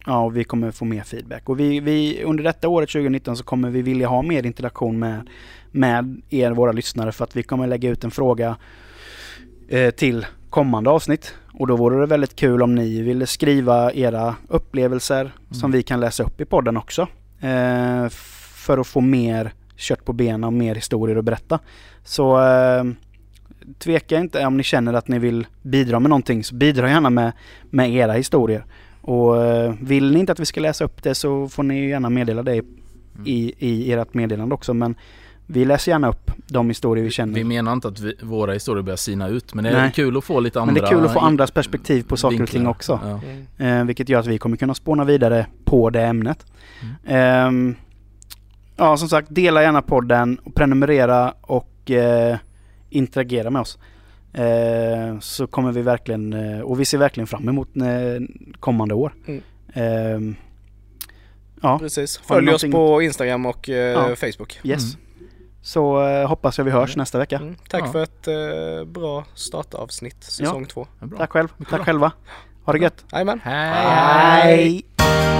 Ja, och vi kommer få mer feedback. Och vi, vi, under detta året 2019 så kommer vi vilja ha mer interaktion med, med er, våra lyssnare, för att vi kommer lägga ut en fråga eh, till kommande avsnitt. Och då vore det väldigt kul om ni ville skriva era upplevelser som vi kan läsa upp i podden också. Eh, för att få mer kött på benen och mer historier att berätta. Så eh, tveka inte om ni känner att ni vill bidra med någonting så bidra gärna med, med era historier. Och eh, vill ni inte att vi ska läsa upp det så får ni gärna meddela det i, i ert meddelande också. Men vi läser gärna upp de historier vi känner. Vi menar inte att vi, våra historier börjar sina ut men det är Nej. kul att få lite andra Men det är kul att få andras perspektiv på saker och ting vinklar. också. Ja. Mm. Eh, vilket gör att vi kommer kunna spåna vidare på det ämnet. Ehm, ja, som sagt, dela gärna podden, och prenumerera och eh, interagera med oss. Eh, så kommer vi verkligen, eh, och vi ser verkligen fram emot eh, kommande år. Mm. Ehm, ja, Precis. Följ oss på Instagram och Ja. Facebook. yes. Så eh, hoppas jag vi hörs nästa vecka. Mm. Tack Ja. för ett eh, bra startavsnitt, säsong två. Ja, bra. Tack själv. Tack bra. själva. Ha det gött. Jajamän. Hej! Hej.